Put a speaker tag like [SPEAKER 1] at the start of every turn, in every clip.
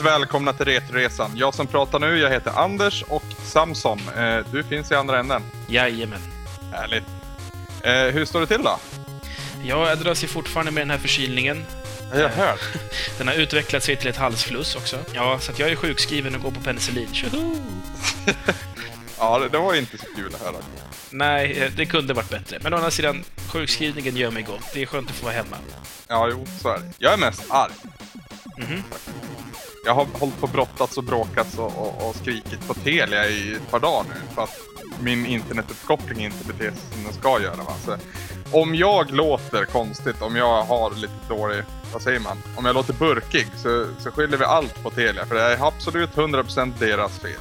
[SPEAKER 1] Varmt välkomna till Retroresan. Jag som pratar nu, jag heter Anders och Samson, eh, du finns i andra änden.
[SPEAKER 2] Jajamän.
[SPEAKER 1] Härligt. Eh, hur står det till då?
[SPEAKER 2] Ja, jag dras ju fortfarande med den här förkylningen.
[SPEAKER 1] Jag hör.
[SPEAKER 2] Den har utvecklat sig till ett halsfluss också. Ja, så jag är sjukskriven och går på penicillin. Tjoho!
[SPEAKER 1] Ja, det, var inte så kul att höra.
[SPEAKER 2] Nej, eh, det kunde varit bättre. Men å andra sidan, sjukskrivningen gör mig gott. Det är skönt att få vara hemma.
[SPEAKER 1] Ja, jo, så är det. Jag är mest arg.
[SPEAKER 2] Mhm.
[SPEAKER 1] Jag har hållit på och brottats och bråkats och, och, och skrikit på Telia i ett par dagar nu för att min internetuppkoppling inte beter sig som den ska göra. Va? Så om jag låter konstigt, om jag har lite dålig, vad säger man, om jag låter burkig så, så skyller vi allt på Telia för det är absolut 100% deras fel.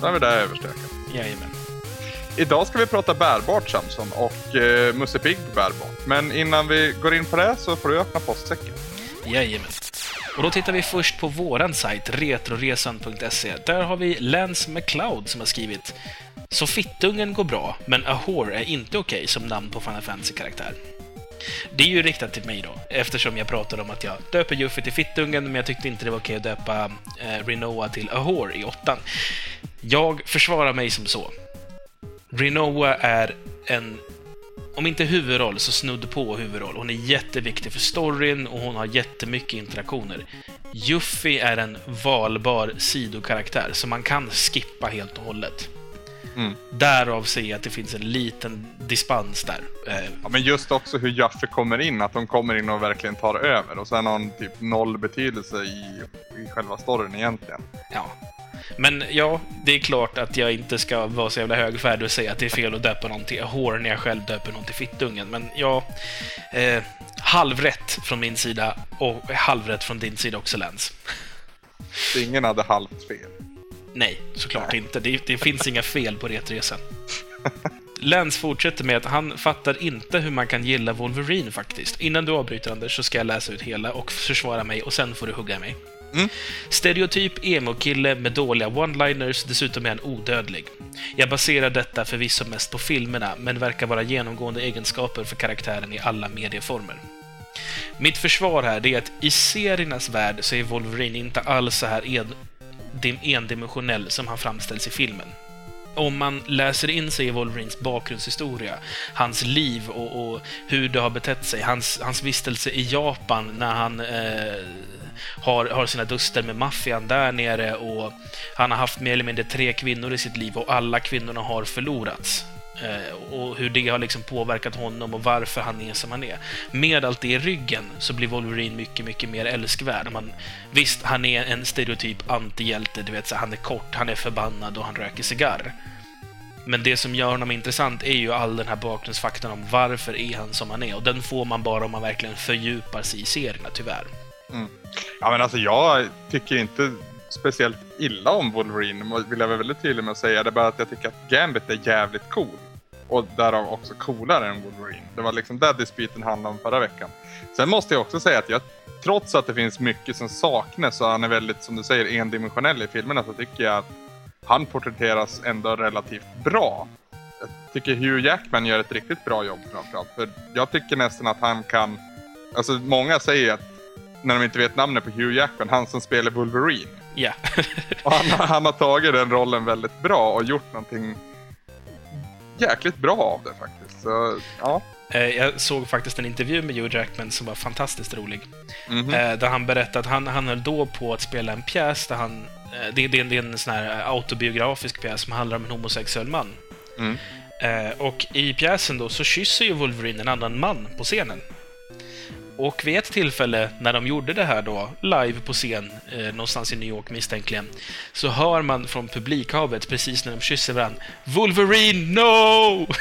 [SPEAKER 1] Då är vi där överstökat.
[SPEAKER 2] Jajamän.
[SPEAKER 1] Idag ska vi prata bärbart Samson och eh, Musse Pigg bärbart. Men innan vi går in på det så får du öppna postsäcken.
[SPEAKER 2] Jajamän. Och då tittar vi först på våran sajt, retroresan.se. Där har vi Lance McCloud som har skrivit Så fittungen går bra, men Ahor är inte okej som namn på Final Fantasy-karaktär. Det är ju riktat till mig då, eftersom jag pratade om att jag döper Juffy till Fittungen, men jag tyckte inte det var okej att döpa eh, Rinoa till Ahor i åttan. Jag försvarar mig som så. Rinoa är en, om inte huvudroll, så snudd på huvudroll. Hon är jätteviktig för storyn och hon har jättemycket interaktioner. Juffy är en valbar sidokaraktär, så man kan skippa helt och hållet.
[SPEAKER 1] Mm.
[SPEAKER 2] Därav ser jag att det finns en liten dispens där. Eh,
[SPEAKER 1] Ja, men just också hur Jaffe kommer in, att de kommer in och verkligen tar över och sen har hon typ noll betydelse i, i själva storyn egentligen.
[SPEAKER 2] Ja. Men ja, det är klart att jag inte ska vara så jävla högfärdig och säga att det är fel att döpa någon till hår när jag själv döper någon till fittungen. Men ja, eh, halvrätt från min sida och halvrätt från din sida också, Lens.
[SPEAKER 1] Ingen hade halvt fel.
[SPEAKER 2] Nej, såklart inte. Det, det finns inga fel på Retresan. Lens fortsätter med att han fattar inte hur man kan gilla Wolverine faktiskt. Innan du avbryter Anders så ska jag läsa ut hela och försvara mig och sen får du hugga mig.
[SPEAKER 1] Mm.
[SPEAKER 2] Stereotyp emo-kille med dåliga one-liners, dessutom är han odödlig. Jag baserar detta förvisso mest på filmerna, men verkar vara genomgående egenskaper för karaktären i alla medieformer. Mitt försvar här är att i seriernas värld så är Wolverine inte alls så här en, endimensionell som han framställs i filmen. Om man läser in sig i Wolverines bakgrundshistoria, hans liv och, och hur det har betett sig, hans, hans vistelse i Japan när han eh, har, har sina duster med maffian där nere och han har haft mer eller mindre tre kvinnor i sitt liv och alla kvinnorna har förlorats. Eh, och hur det har liksom påverkat honom och varför han är som han är. Med allt det i ryggen så blir Wolverine mycket, mycket mer älskvärd. Man, visst, han är en stereotyp antihjälte, du vet, så han är kort, han är förbannad och han röker cigarr. Men det som gör honom intressant är ju all den här bakgrundsfaktorn om varför är han som han är. Och den får man bara om man verkligen fördjupar sig i serierna, tyvärr. Mm.
[SPEAKER 1] Ja men alltså jag tycker inte speciellt illa om Wolverine, vill jag vara väldigt tydlig med att säga. Det är bara att jag tycker att Gambit är jävligt cool. Och därav också coolare än Wolverine. Det var liksom det dispyten handlade om förra veckan. Sen måste jag också säga att jag, trots att det finns mycket som saknas och han är väldigt, som du säger, endimensionell i filmerna så tycker jag att han porträtteras ändå relativt bra. Jag tycker Hugh Jackman gör ett riktigt bra jobb framförallt. För jag tycker nästan att han kan... Alltså många säger att när de inte vet namnet på Hugh Jackman, han som spelar Wolverine.
[SPEAKER 2] Ja.
[SPEAKER 1] Och han, han har tagit den rollen väldigt bra och gjort någonting jäkligt bra av det faktiskt. Så, ja.
[SPEAKER 2] Eh, Jag såg faktiskt en intervju med Hugh Jackman som var fantastiskt rolig.
[SPEAKER 1] Mhm.
[SPEAKER 2] Eh, Där han berättade att han, han höll då på att spela en pjäs där han... eh, Det, det, det är en sån här autobiografisk pjäs som handlar om en homosexuell man.
[SPEAKER 1] Mm.
[SPEAKER 2] Och i pjäsen då så kysser ju Wolverine en annan man på scenen. Och vid ett tillfälle när de gjorde det här då, live på scen, eh, någonstans i New York misstänkligen, så hör man från publikhavet precis när de kysser varandra Wolverine, no!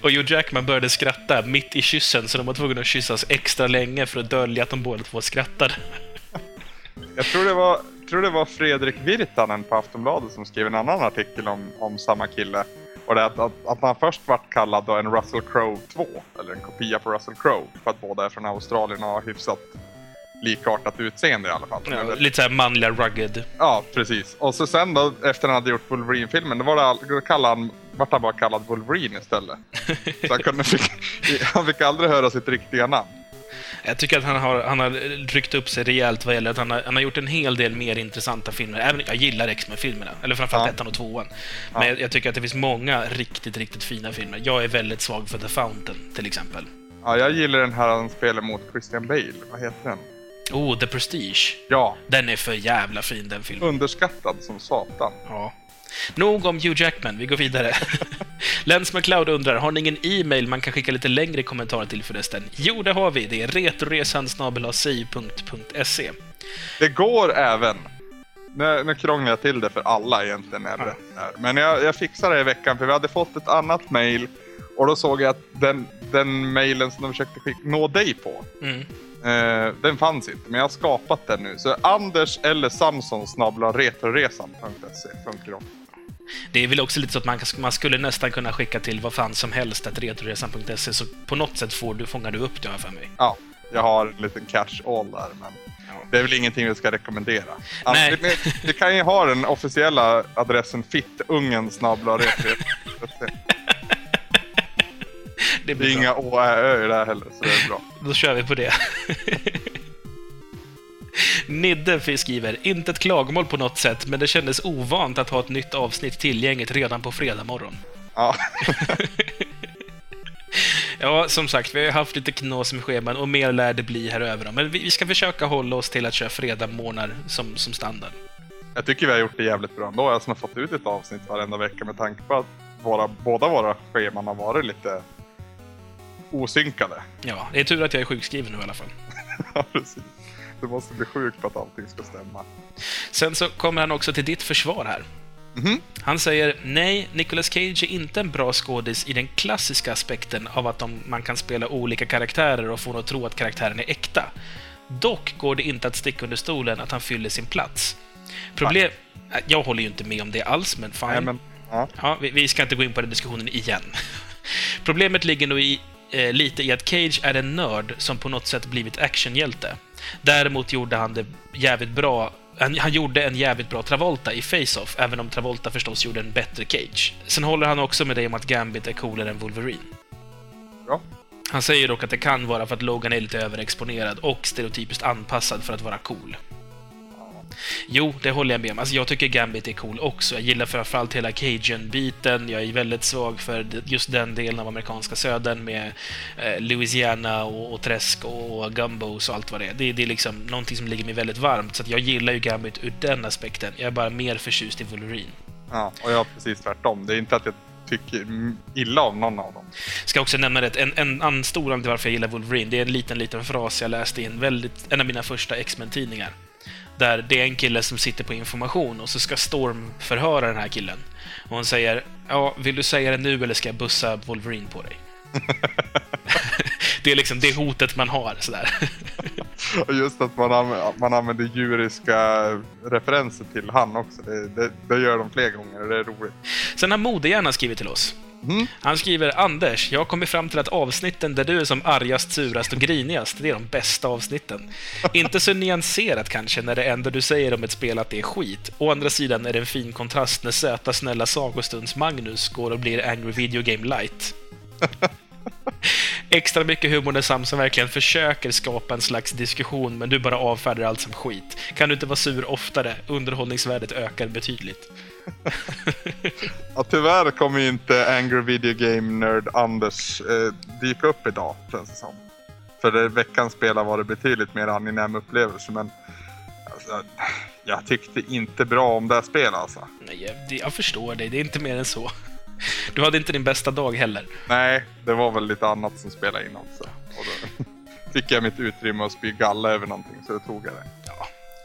[SPEAKER 2] Och Joe Jackman började skratta mitt i kyssen, så de var tvungna att kyssas extra länge för att dölja att de båda två skrattade.
[SPEAKER 1] Jag tror det var, tror det var Fredrik Virtanen på Aftonbladet som skrev en annan artikel om, om samma kille. Och det att, att, att han först vart kallad då en Russell Crowe 2, eller en kopia på Russell Crowe, för att båda är från Australien och har hyfsat likartat utseende i alla fall.
[SPEAKER 2] Ja, lite såhär manliga rugged.
[SPEAKER 1] Ja, precis. Och så sen då, efter han hade gjort Wolverine-filmen, då, var det all, då kallade han, vart han bara kallad Wolverine istället. Så han, kunde, fick, han fick aldrig höra sitt riktiga namn.
[SPEAKER 2] Jag tycker att han har, han har ryckt upp sig rejält vad gäller att han har, han har gjort en hel del mer intressanta filmer. Även, jag gillar X-Men-filmerna, eller framförallt
[SPEAKER 1] Ja.
[SPEAKER 2] ettan och tvåan. Men
[SPEAKER 1] Ja.
[SPEAKER 2] jag, jag tycker att det finns många riktigt, riktigt fina filmer. Jag är väldigt svag för The Fountain, till exempel.
[SPEAKER 1] Ja, jag gillar den här han spelar mot Christian Bale. Vad heter den?
[SPEAKER 2] Oh, The Prestige.
[SPEAKER 1] Ja,
[SPEAKER 2] Den är för jävla fin, den filmen.
[SPEAKER 1] underskattad som satan.
[SPEAKER 2] Ja. Nog om Hugh Jackman, vi går vidare. Lens McLeod undrar, har ni ingen e-mail man kan skicka lite längre kommentarer till förresten? Jo, det har vi. Det är snabel-a-si.se.
[SPEAKER 1] Det går även. Nu, nu krånglar jag till det för alla egentligen när jag berättar det här. Men jag, jag fixade det i veckan för vi hade fått ett annat mail och då såg jag att den, den mailen som de försökte skicka, nå dig på,
[SPEAKER 2] Mm.
[SPEAKER 1] Eh, den fanns inte. Men jag har skapat den nu. Så Anders eller Samson snabla retroresan.se funkar de.
[SPEAKER 2] Det är väl också lite så att man, man skulle nästan kunna skicka till vad fan som helst, att retroresan.se, så på något sätt får du, fångar du upp det, har för mig.
[SPEAKER 1] Ja, jag har en liten catch-all där men det är väl ingenting vi ska rekommendera. Alltså,
[SPEAKER 2] Nej.
[SPEAKER 1] vi, vi kan ju ha den officiella adressen fittungen snabla retroresan.se.
[SPEAKER 2] Det
[SPEAKER 1] är inga å, ä, ö i det här heller, så det är bra.
[SPEAKER 2] Då kör vi på det. Nidde skriver, inte ett klagomål på något sätt, men det kändes ovant att ha ett nytt avsnitt tillgängligt redan på fredag morgon.
[SPEAKER 1] Ja,
[SPEAKER 2] Ja, som sagt, vi har haft lite knas med scheman och mer lär det bli här över. Men vi, vi ska försöka hålla oss till att köra fredag morgnar som, som standard.
[SPEAKER 1] jag tycker vi har gjort det jävligt bra ändå. Jag som har fått ut ett avsnitt varenda vecka med tanke på att våra, båda våra scheman har varit lite osynkade.
[SPEAKER 2] Ja, det är tur att jag är sjukskriven nu i alla fall.
[SPEAKER 1] Ja, precis. Du måste bli sjuk för att allting ska stämma.
[SPEAKER 2] Sen så kommer han också till ditt försvar här.
[SPEAKER 1] Mhm.
[SPEAKER 2] Han säger nej, Nicolas Cage är inte en bra skådis i den klassiska aspekten av att de, man kan spela olika karaktärer och få en att tro att karaktären är äkta. Dock går det inte att sticka under stolen att han fyller sin plats. Problem... Äh, Jag håller ju inte med om det alls, men fine.
[SPEAKER 1] Nej, men, ja.
[SPEAKER 2] Ja, vi, vi ska inte gå in på den diskussionen igen. Problemet ligger nog i, eh, lite i att Cage är en nörd som på något sätt blivit actionhjälte. Däremot gjorde han det jävligt bra han, han gjorde en jävligt bra Travolta i Face-Off, även om Travolta förstås gjorde en bättre Cage. Sen håller han också med dig om att Gambit är coolare än Wolverine.
[SPEAKER 1] Bra.
[SPEAKER 2] Han säger dock att det kan vara för att Logan är lite överexponerad och stereotypiskt anpassad för att vara cool. Jo, det håller jag med om. Alltså, jag tycker Gambit är cool också. Jag gillar framförallt hela Cajun-biten. Jag är väldigt svag för just den delen av amerikanska södern med eh, Louisiana och, och träsk och gumbos och allt vad det är. Det, det är liksom någonting som ligger mig väldigt varmt, så jag gillar ju Gambit ur den aspekten. Jag är bara mer förtjust i Wolverine.
[SPEAKER 1] ja, och jag har precis tvärtom. Det är inte att jag tycker illa om någon av dem.
[SPEAKER 2] Ska också nämna det, en, en annan stor anledning till varför jag gillar Wolverine, det är en liten, liten fras jag läste i en, väldigt, en av mina första X-Men-tidningar. Där det är en kille som sitter på information och så ska Storm förhöra den här killen. Och hon säger ja, vill du säga det nu eller ska jag bussa Wolverine på dig? det är liksom det hotet man har, sådär.
[SPEAKER 1] Just att man, anv- man använder djuriska referenser till han också. Det, det, det gör de fler gånger och det är roligt.
[SPEAKER 2] Sen har Modehjärna skrivit till oss.
[SPEAKER 1] Mm.
[SPEAKER 2] Han skriver Anders, jag har kommit fram till att avsnitten där du är som argast, surast och grinigast, det är de bästa avsnitten. Inte så nyanserat kanske, när det enda du säger om ett spel att det är skit. Å andra sidan är det en fin kontrast när söta, snälla sagostunds Magnus går och blir Angry Video Game Light. Extra mycket humor när Samson verkligen försöker skapa en slags diskussion, men du bara avfärdar allt som skit. Kan du inte vara sur oftare? Underhållningsvärdet ökar betydligt.
[SPEAKER 1] Ja, tyvärr kommer inte Angry Video Game Nerd Anders eh, dyka upp idag, känns det som. För det, veckans spel har varit betydligt mer angenäm upplevelse, men alltså, jag tyckte inte bra om det här spelet alltså.
[SPEAKER 2] Nej, jag, jag förstår dig. Det är inte mer än så. Du hade inte din bästa dag heller.
[SPEAKER 1] Nej, det var väl lite annat som spelade in också. Och då fick jag mitt utrymme att spy galla över någonting, så då tog jag det.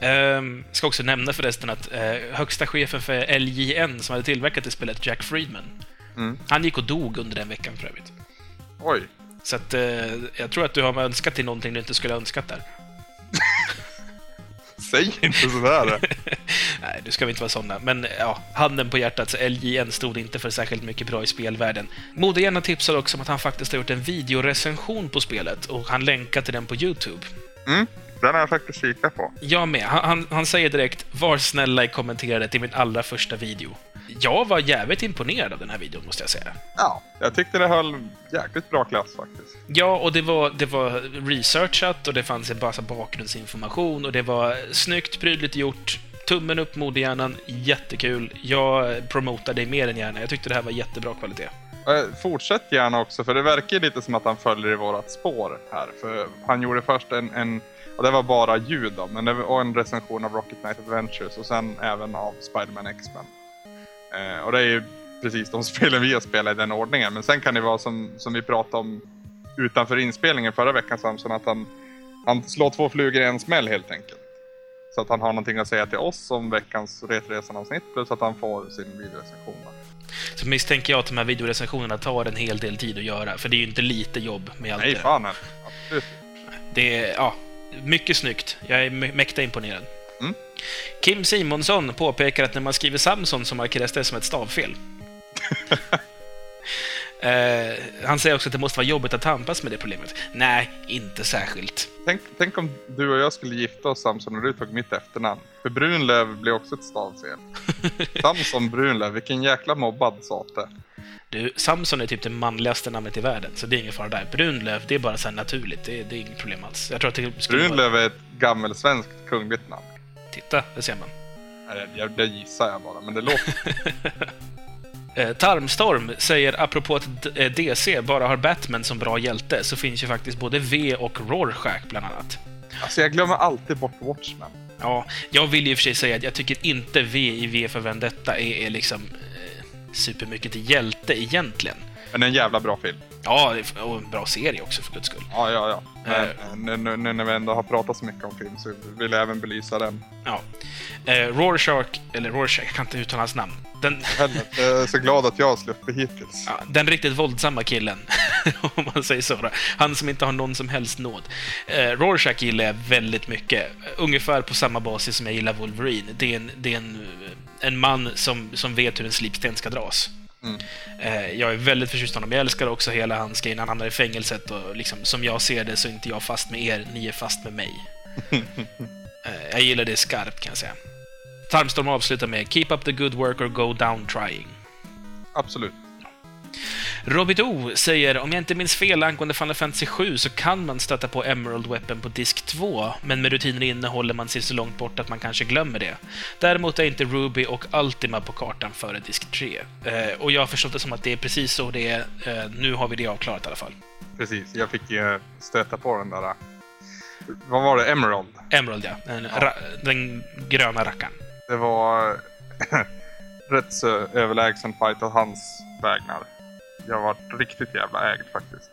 [SPEAKER 2] Ehm, ska också nämna förresten att eh, högsta chefen för LJN som hade tillverkat det spelet, Jack Friedman,
[SPEAKER 1] Mm.
[SPEAKER 2] han gick och dog under den veckan för övrigt.
[SPEAKER 1] Oj,
[SPEAKER 2] Så att, eh, jag tror att du har önskat till någonting du inte skulle ha önskat där.
[SPEAKER 1] säg inte sådär!
[SPEAKER 2] Nej, du ska vi inte vara sådana. Men ja, handen på hjärtat, så LJN stod inte för särskilt mycket bra i spelvärlden. Modehjärna tipsar också om att han faktiskt har gjort en videorecension på spelet och han länkar till den på YouTube.
[SPEAKER 1] Mm. Den har jag faktiskt kikat på.
[SPEAKER 2] Jag med. Han, han, han säger direkt “Var snälla i kommenterade till min allra första video”. Jag var jävligt imponerad av den här videon, måste jag säga.
[SPEAKER 1] Ja, jag tyckte det höll jäkligt bra klass faktiskt.
[SPEAKER 2] Ja, och det var, det var researchat och det fanns en massa bakgrundsinformation och det var snyggt, prydligt gjort. Tummen upp, modehjärnan. Jättekul. Jag promotar det mer än gärna. Jag tyckte det här var jättebra kvalitet.
[SPEAKER 1] Eh, Fortsätt gärna också, för det verkar lite som att han följer i vårat spår här. För han gjorde först en, en och det var bara ljud då, men det var en recension av Rocket Knight Adventures och sen även av Spider-Man X-Men. Eh, och det är ju precis de spelen vi har spelat i den ordningen. Men sen kan det vara som, som vi pratade om utanför inspelningen förra veckan Samson, att han, han slår två flugor i en smäll helt enkelt. Så att han har någonting att säga till oss om veckans Retresan-avsnitt plus att han får sin videorecension.
[SPEAKER 2] Så misstänker jag att de här videorecensionerna tar en hel del tid att göra, för det är ju inte lite jobb med allt
[SPEAKER 1] Nej,
[SPEAKER 2] det.
[SPEAKER 1] fan heller. Absolut.
[SPEAKER 2] Det är, ja, mycket snyggt. Jag är mä- mäkta imponerad.
[SPEAKER 1] Mm.
[SPEAKER 2] Kim Simonsson påpekar att när man skriver Samson så markeras det som ett stavfel. Eh, han säger också att det måste vara jobbigt att tampas med det problemet. Nej, inte särskilt.
[SPEAKER 1] Tänk, tänk om du och jag skulle gifta oss Samson och du tog mitt efternamn. För Brunlöv blir också ett stavfel. Samson Brunlöv, vilken jäkla mobbad sate.
[SPEAKER 2] Du, Samson är typ det manligaste namnet i världen, så det är ingen fara där. Brunlöv, det är bara så naturligt. Det, det är inget problem alls. Jag tror att det skulle vara...
[SPEAKER 1] Brunlöv är ett gammelsvenskt kungligt namn.
[SPEAKER 2] Titta, det ser man.
[SPEAKER 1] Nej, Det, det gissar jag bara, men det låter...
[SPEAKER 2] Eh, Tarmstorm säger apropå att D- eh, DC bara har Batman som bra hjälte, så finns ju faktiskt både V och Rorschach bland annat.
[SPEAKER 1] Alltså jag glömmer alltid bort Watchmen.
[SPEAKER 2] Ja, jag vill ju i och för sig säga att jag tycker inte V i V för Vendetta är, är liksom eh, supermycket till hjälte egentligen.
[SPEAKER 1] Men en jävla bra film.
[SPEAKER 2] Ja, och en bra serie också för guds skull.
[SPEAKER 1] Ja, ja, ja. Men,
[SPEAKER 2] eh,
[SPEAKER 1] nu, när vi ändå har pratat så mycket om film så vill jag även belysa den.
[SPEAKER 2] Ja. Eh, Rorschach, eller Rorschach, jag kan inte uttala hans namn. Den.
[SPEAKER 1] Jag är så glad att jag har sluppit hittills.
[SPEAKER 2] ja, den riktigt våldsamma killen, om man säger så. Då. Han som inte har någon som helst nåd. Eh, Rorschach gillar jag väldigt mycket. Ungefär på samma basis som jag gillar Wolverine. Det är en, det är en, en man som, som vet hur en slipsten ska dras.
[SPEAKER 1] Mm.
[SPEAKER 2] Eh, jag är väldigt förtjust i honom. Jag älskar också hela hans grej när han hamnar i fängelset och liksom, som jag ser det så är inte jag fast med er, ni är fast med mig. Eh, jag gillar det skarpt kan jag säga. Tarmstorm avslutar med “Keep up the good work or go down trying”.
[SPEAKER 1] Absolut.
[SPEAKER 2] Robert O säger om jag inte minns fel angående Final Fantasy 7 så kan man stöta på Emerald Weapon på disk 2, men med rutiner inne håller man sig så långt bort att man kanske glömmer det. Däremot är inte Ruby och Ultima på kartan före disk 3. Eh, och jag har förstått det som att det är precis så det är. Eh, nu har vi det avklarat i alla fall.
[SPEAKER 1] Precis. Jag fick ju stöta på den där... Vad var det? Emerald.
[SPEAKER 2] Emerald, ja. Den,
[SPEAKER 1] Ja.
[SPEAKER 2] Den gröna rackaren.
[SPEAKER 1] Det var rätt så överlägsen fight av hans vägnar. Jag var riktigt jävla ägd faktiskt.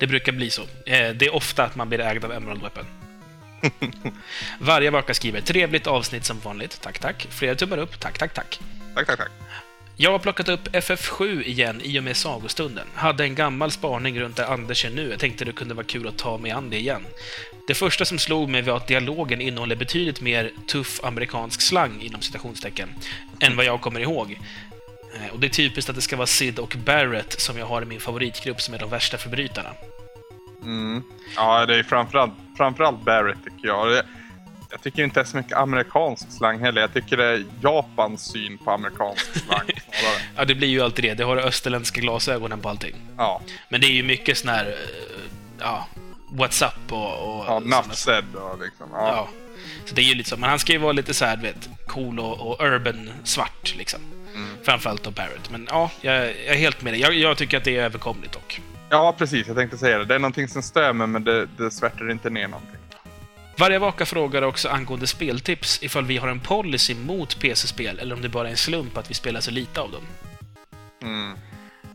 [SPEAKER 2] Det brukar bli så. Eh, det är ofta att man blir ägd av Emerald Weapon. Varje vaka skriver “Trevligt avsnitt som vanligt. Tack, tack. Flera tummar upp. Tack, tack, tack.”
[SPEAKER 1] Tack, tack, tack.
[SPEAKER 2] Jag har plockat upp FF7 igen i och med sagostunden. Hade en gammal spaning runt där Anders är nu. Jag tänkte det kunde vara kul att ta mig an det igen. Det första som slog mig var att dialogen innehåller betydligt mer tuff amerikansk slang, inom citationstecken, än vad jag kommer ihåg. Eh, Och det är typiskt att det ska vara Sid och Barrett som jag har i min favoritgrupp som är de värsta förbrytarna.
[SPEAKER 1] Mm. Ja, det är framförallt, framförallt Barrett tycker jag. Jag tycker inte det är så mycket amerikansk slang heller. Jag tycker det är Japans syn på amerikansk slang.
[SPEAKER 2] Ja, det blir ju alltid det. Det har österländska glasögonen på allting.
[SPEAKER 1] Ja,
[SPEAKER 2] Men det är ju mycket sån här... eh, Ja, What's up och... och
[SPEAKER 1] ja said och liksom. Ja.
[SPEAKER 2] Ja. Så det är ju lite så. Men han ska ju vara lite så här, vet, cool och, och urban svart liksom.
[SPEAKER 1] Mm.
[SPEAKER 2] Framförallt då Barrett. Men ja, jag, jag är helt med dig. Jag, jag tycker att det är överkomligt dock.
[SPEAKER 1] ja, precis. Jag tänkte säga det. Det är någonting som mig, men det, det svärtar inte ner någonting.
[SPEAKER 2] Varje vaka frågar också angående speltips ifall vi har en policy mot PC-spel eller om det bara är en slump att vi spelar så lite av dem.
[SPEAKER 1] Mm.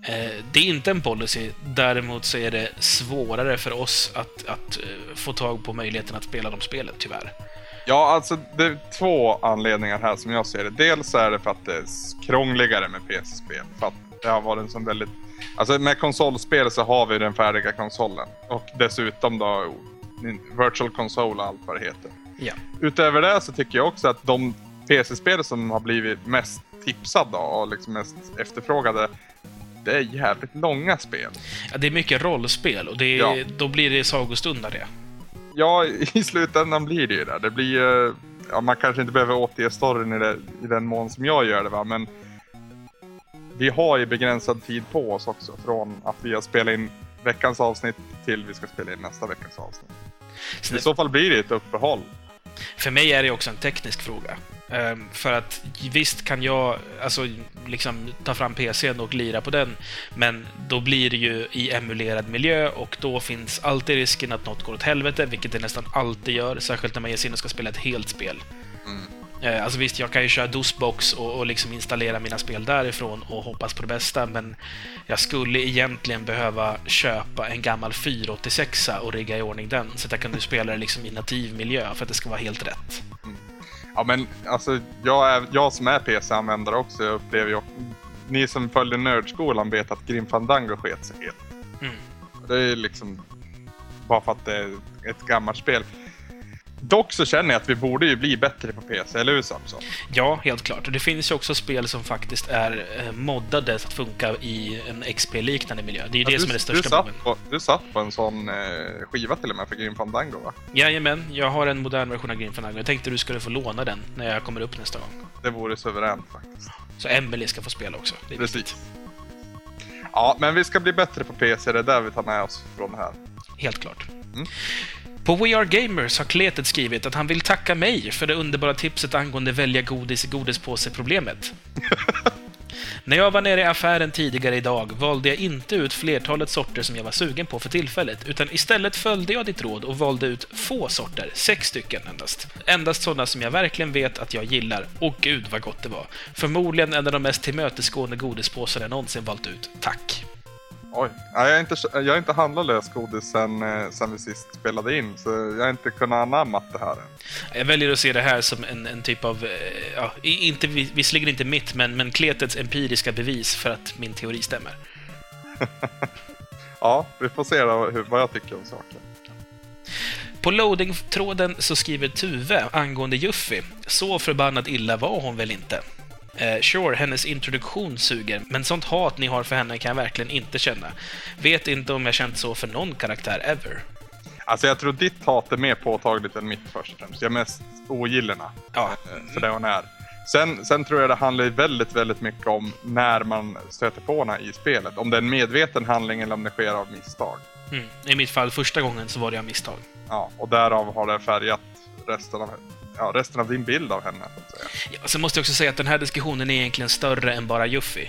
[SPEAKER 2] Eh, det är inte en policy, däremot så är det svårare för oss att, att eh, få tag på möjligheten att spela de spelen, tyvärr.
[SPEAKER 1] Ja, alltså det är två anledningar här som jag ser det. Dels är det för att det är krångligare med PC-spel. För att det har varit en sån väldigt... Alltså med konsolspel så har vi den färdiga konsolen. Och dessutom då Virtual Console och allt vad det heter.
[SPEAKER 2] Ja.
[SPEAKER 1] Utöver det så tycker jag också att de PC-spel som har blivit mest tipsade och liksom mest efterfrågade det är jävligt långa spel.
[SPEAKER 2] ja det är mycket rollspel och är,
[SPEAKER 1] Ja.
[SPEAKER 2] då blir det sagostund av det.
[SPEAKER 1] Ja, i slutändan blir det ju det. Det blir ju... Ja, man kanske inte behöver återge storyn i, det, i den mån som jag gör det va, men vi har ju begränsad tid på oss också från att vi har spelat in veckans avsnitt till vi ska spela in nästa veckas avsnitt.
[SPEAKER 2] Så
[SPEAKER 1] I så fall blir det ett uppehåll.
[SPEAKER 2] För mig är det också en teknisk fråga. Ehm, för att visst kan jag alltså, liksom, ta fram PCn och lira på den, men då blir det ju i emulerad miljö och då finns alltid risken att något går åt helvete, vilket det nästan alltid gör, särskilt när man ger sig in och ska spela ett helt spel.
[SPEAKER 1] Mm.
[SPEAKER 2] Eh, Alltså visst, jag kan ju köra DOSBox och, och liksom installera mina spel därifrån och hoppas på det bästa, men jag skulle egentligen behöva köpa en gammal 486 och rigga i ordning den, så att jag kunde spela det liksom i nativ miljö för att det ska vara helt rätt.
[SPEAKER 1] Ja men alltså, jag, är, jag som är PC-användare också jag upplever ju... Ni som följde Nördskolan vet att Grim Fandango sket sig helt.
[SPEAKER 2] Mm.
[SPEAKER 1] Det är liksom bara för att det är ett gammalt spel. Dock så känner jag att vi borde ju bli bättre på PC, eller hur Samson?
[SPEAKER 2] Ja, helt klart. Och det finns ju också spel som faktiskt är eh, moddade att funka i en XP-liknande miljö. Det är ju det
[SPEAKER 1] du,
[SPEAKER 2] som är det
[SPEAKER 1] du,
[SPEAKER 2] största
[SPEAKER 1] satt
[SPEAKER 2] problemet.
[SPEAKER 1] på, du satt på en sån eh, skiva till och med för Grim Fandango va?
[SPEAKER 2] Jajamän, jag har en modern version av Grim Fandango. Jag tänkte du skulle få låna den när jag kommer upp nästa gång.
[SPEAKER 1] Det vore suveränt faktiskt.
[SPEAKER 2] Så Emily ska få spela också. Det är viktigt.
[SPEAKER 1] Precis. Ja, men vi ska bli bättre på PC, det är där vi tar med oss från det här.
[SPEAKER 2] Helt klart.
[SPEAKER 1] Mm.
[SPEAKER 2] På We Are Gamers har Kletet skrivit att han vill tacka mig för det underbara tipset angående välja godis i godispåse-problemet. När jag var nere i affären tidigare idag valde jag inte ut flertalet sorter som jag var sugen på för tillfället, utan istället följde jag ditt råd och valde ut få sorter, sex stycken endast. Endast sådana som jag verkligen vet att jag gillar. Och gud vad gott det var. Förmodligen en av de mest tillmötesgående godispåsar jag någonsin valt ut. Tack!
[SPEAKER 1] Oj, ja, jag, har inte, jag inte handlat lösgodis sen, eh, sen vi sist spelade in, så jag har inte kunnat anamma det här än.
[SPEAKER 2] Jag väljer att se det här som en, en typ av, eh, ja, inte, visserligen inte mitt, men, men Kletets empiriska bevis för att min teori stämmer.
[SPEAKER 1] Ja, vi får se då hur, vad jag tycker om saken.
[SPEAKER 2] På loading-tråden så skriver Tuve angående Juffy. Så förbannat illa var hon väl inte? Eh, sure, hennes introduktion suger, men sånt hat ni har för henne kan jag verkligen inte känna. Vet inte om jag känt så för någon karaktär ever.
[SPEAKER 1] Alltså jag tror ditt hat är mer påtagligt än mitt först och främst. Jag mest ogillar henne
[SPEAKER 2] Ja,
[SPEAKER 1] eh, för det hon är. Sen, sen tror jag det handlar väldigt, väldigt mycket om när man stöter på henne i spelet. Om det är en medveten handling eller om det sker av misstag.
[SPEAKER 2] mm. i mitt fall första gången så var det av misstag.
[SPEAKER 1] Ja, och därav har det färgat resten av, ja, resten av din bild av henne.
[SPEAKER 2] Ja, sen måste jag också säga att den här diskussionen är egentligen större än bara Juffy.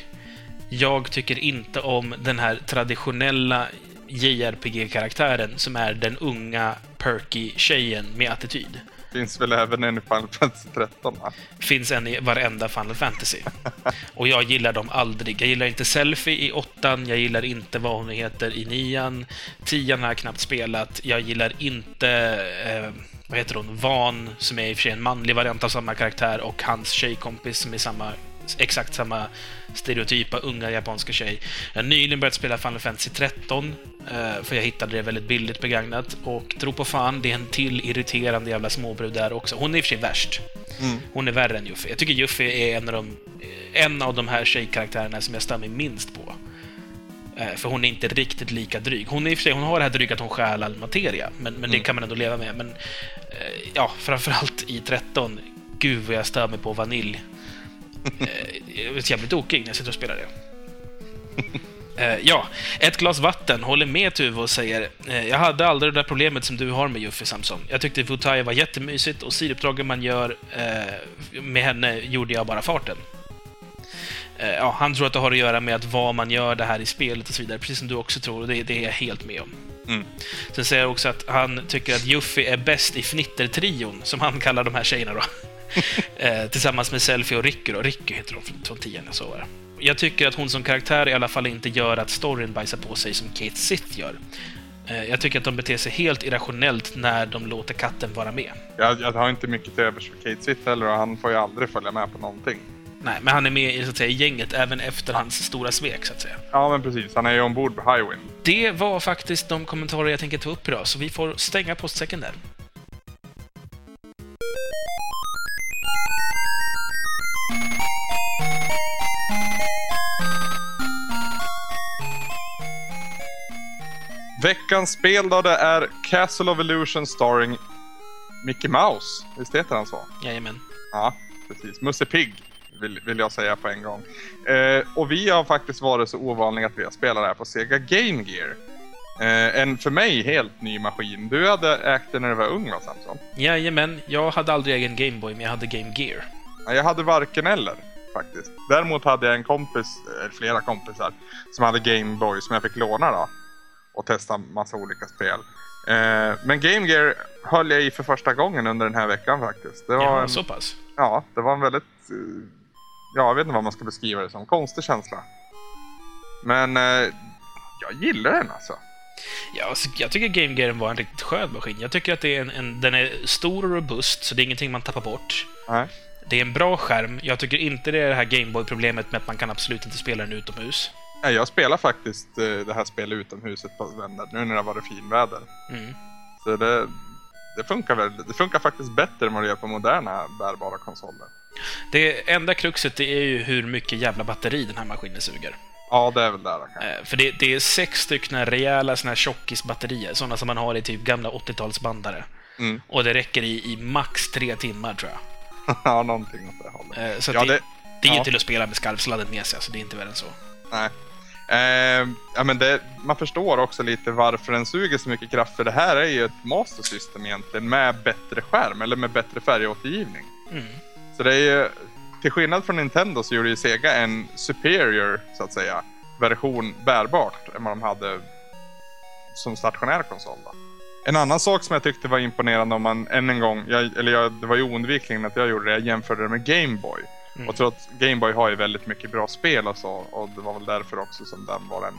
[SPEAKER 2] Jag tycker inte om den här traditionella JRPG-karaktären som är den unga, perky tjejen med attityd.
[SPEAKER 1] Finns väl även en i Final Fantasy 13 va?
[SPEAKER 2] Finns en i varenda Final Fantasy. Och jag gillar dem aldrig. Jag gillar inte Selfie i åttan, jag gillar inte vad hon heter i nian. Tian har jag knappt spelat. Jag gillar inte, eh, vad heter hon, Van, som är i och för sig en manlig variant av samma karaktär, och hans tjejkompis som är samma, exakt samma stereotypa unga japanska tjej. Jag har nyligen börjat spela Final Fantasy 13, eh, för jag hittade det väldigt billigt begagnat. Och tro på fan, det är en till irriterande jävla småbrud där också. Hon är i och för sig värst. Hon är värre än Juffy. Jag tycker Juffy är en av de, en av de här tjejkaraktärerna som jag mig minst på. Eh, För hon är inte riktigt lika dryg. Hon, är i och för sig, hon har det här dryga att hon stjäl all materia, men, men det kan man ändå leva med. Men eh, ja, framförallt i 13, gud vad jag stör mig på vanilj. Eh, Jag är jävligt tokig när jag sitter och spelar det. Ja, ett glas vatten. Håller med Tuve och säger Jag hade aldrig det där problemet som du har med Juffi Samson. Jag tyckte Vutai var jättemysigt och sidouppdragen man gör med henne gjorde jag bara farten. Eh, ja, han tror att det har att göra med att vad man gör det här i spelet och så vidare, precis som du också tror, och det, det är jag helt med om.
[SPEAKER 1] Mm.
[SPEAKER 2] Sen säger jag också att han tycker att Juffy är bäst i fnittertrion, som han kallar de här tjejerna då. eh, tillsammans med Selfie och Ricky då. Ricky heter de från, från tian jag här. Jag tycker att hon som karaktär i alla fall inte gör att storyn bajsar på sig som Kate Sith gör. Eh, jag tycker att de beter sig helt irrationellt när de låter katten vara med.
[SPEAKER 1] Jag, jag har inte mycket till övers för Kate Sitt heller och han får ju aldrig följa med på någonting.
[SPEAKER 2] Nej, men han är med i, så att säga, i gänget även efter hans stora svek, så att säga.
[SPEAKER 1] Ja men precis, han är ju ombord på Highwind.
[SPEAKER 2] Det var faktiskt de kommentarer jag tänker ta upp idag, så vi får stänga postsäcken där.
[SPEAKER 1] Veckans spel då, det är Castle of Illusion starring Mickey Mouse. Visst heter han så?
[SPEAKER 2] Jajamän.
[SPEAKER 1] Ja, precis. Musse Pigg vill, vill jag säga på en gång. Eh, och vi har faktiskt varit så ovanliga att vi har spelat det här på Sega Game Gear. Eh, en för mig helt ny maskin. Du hade ägt den när du var ung va Samson?
[SPEAKER 2] Jajamän. Jag hade aldrig egen Gameboy, men jag hade Game Gear.
[SPEAKER 1] Ja, Jag hade varken eller faktiskt. Däremot hade jag en kompis, eller flera kompisar, som hade Gameboy som jag fick låna då. Och testa massa olika spel. Eh, men Game Gear höll jag i för första gången under den här veckan faktiskt. Det var
[SPEAKER 2] Ja,
[SPEAKER 1] en,
[SPEAKER 2] så pass.
[SPEAKER 1] ja, det var en väldigt, eh, ja jag vet inte vad man ska beskriva det som, konstig känsla. Men eh, jag gillar den alltså.
[SPEAKER 2] Ja, alltså, jag tycker Game Gear var en riktigt skön maskin. Jag tycker att det är en, en, den är stor och robust, så det är ingenting man tappar bort.
[SPEAKER 1] Nej.
[SPEAKER 2] Det är en bra skärm. Jag tycker inte det är det här Gameboy-problemet med att man kan absolut inte spela den utomhus.
[SPEAKER 1] Nej, Jag spelar faktiskt eh, det här spelet utomhus ett par vändor nu när det har varit finväder.
[SPEAKER 2] Mm.
[SPEAKER 1] Så det, det funkar väl. Det funkar faktiskt bättre än vad det gör på moderna bärbara konsoler.
[SPEAKER 2] Det enda kruxet det är ju hur mycket jävla batteri den här maskinen suger.
[SPEAKER 1] Ja, det är väl där kanske.
[SPEAKER 2] Eh, För det, det är sex stycken rejäla såna här tjockisbatterier, sådana som man har i typ gamla 80-talsbandare.
[SPEAKER 1] Mm.
[SPEAKER 2] Och det räcker i, i max tre timmar, tror jag.
[SPEAKER 1] ja, någonting åt det hållet.
[SPEAKER 2] Eh, Så
[SPEAKER 1] Ja,
[SPEAKER 2] det,
[SPEAKER 1] det-
[SPEAKER 2] det är ju
[SPEAKER 1] ja.
[SPEAKER 2] till att spela med skarvsladden med sig, så det är inte värre än så.
[SPEAKER 1] Nej. Eh, ja, men det, man förstår också lite varför den suger så mycket kraft. För det här är ju ett Master System egentligen med bättre skärm eller med bättre färgåtergivning.
[SPEAKER 2] Mm.
[SPEAKER 1] Så det är ju, till skillnad från Nintendo så gjorde ju Sega en superior, så att säga, version bärbart än vad de hade som stationär konsol. Då. En annan sak som jag tyckte var imponerande om man än en gång, jag, eller jag, det var ju oundvikligen att jag gjorde det, jag jämförde det med Game Boy.
[SPEAKER 2] Mm.
[SPEAKER 1] Och trots Game Boy har ju väldigt mycket bra spel och så, och det var väl därför också som den var den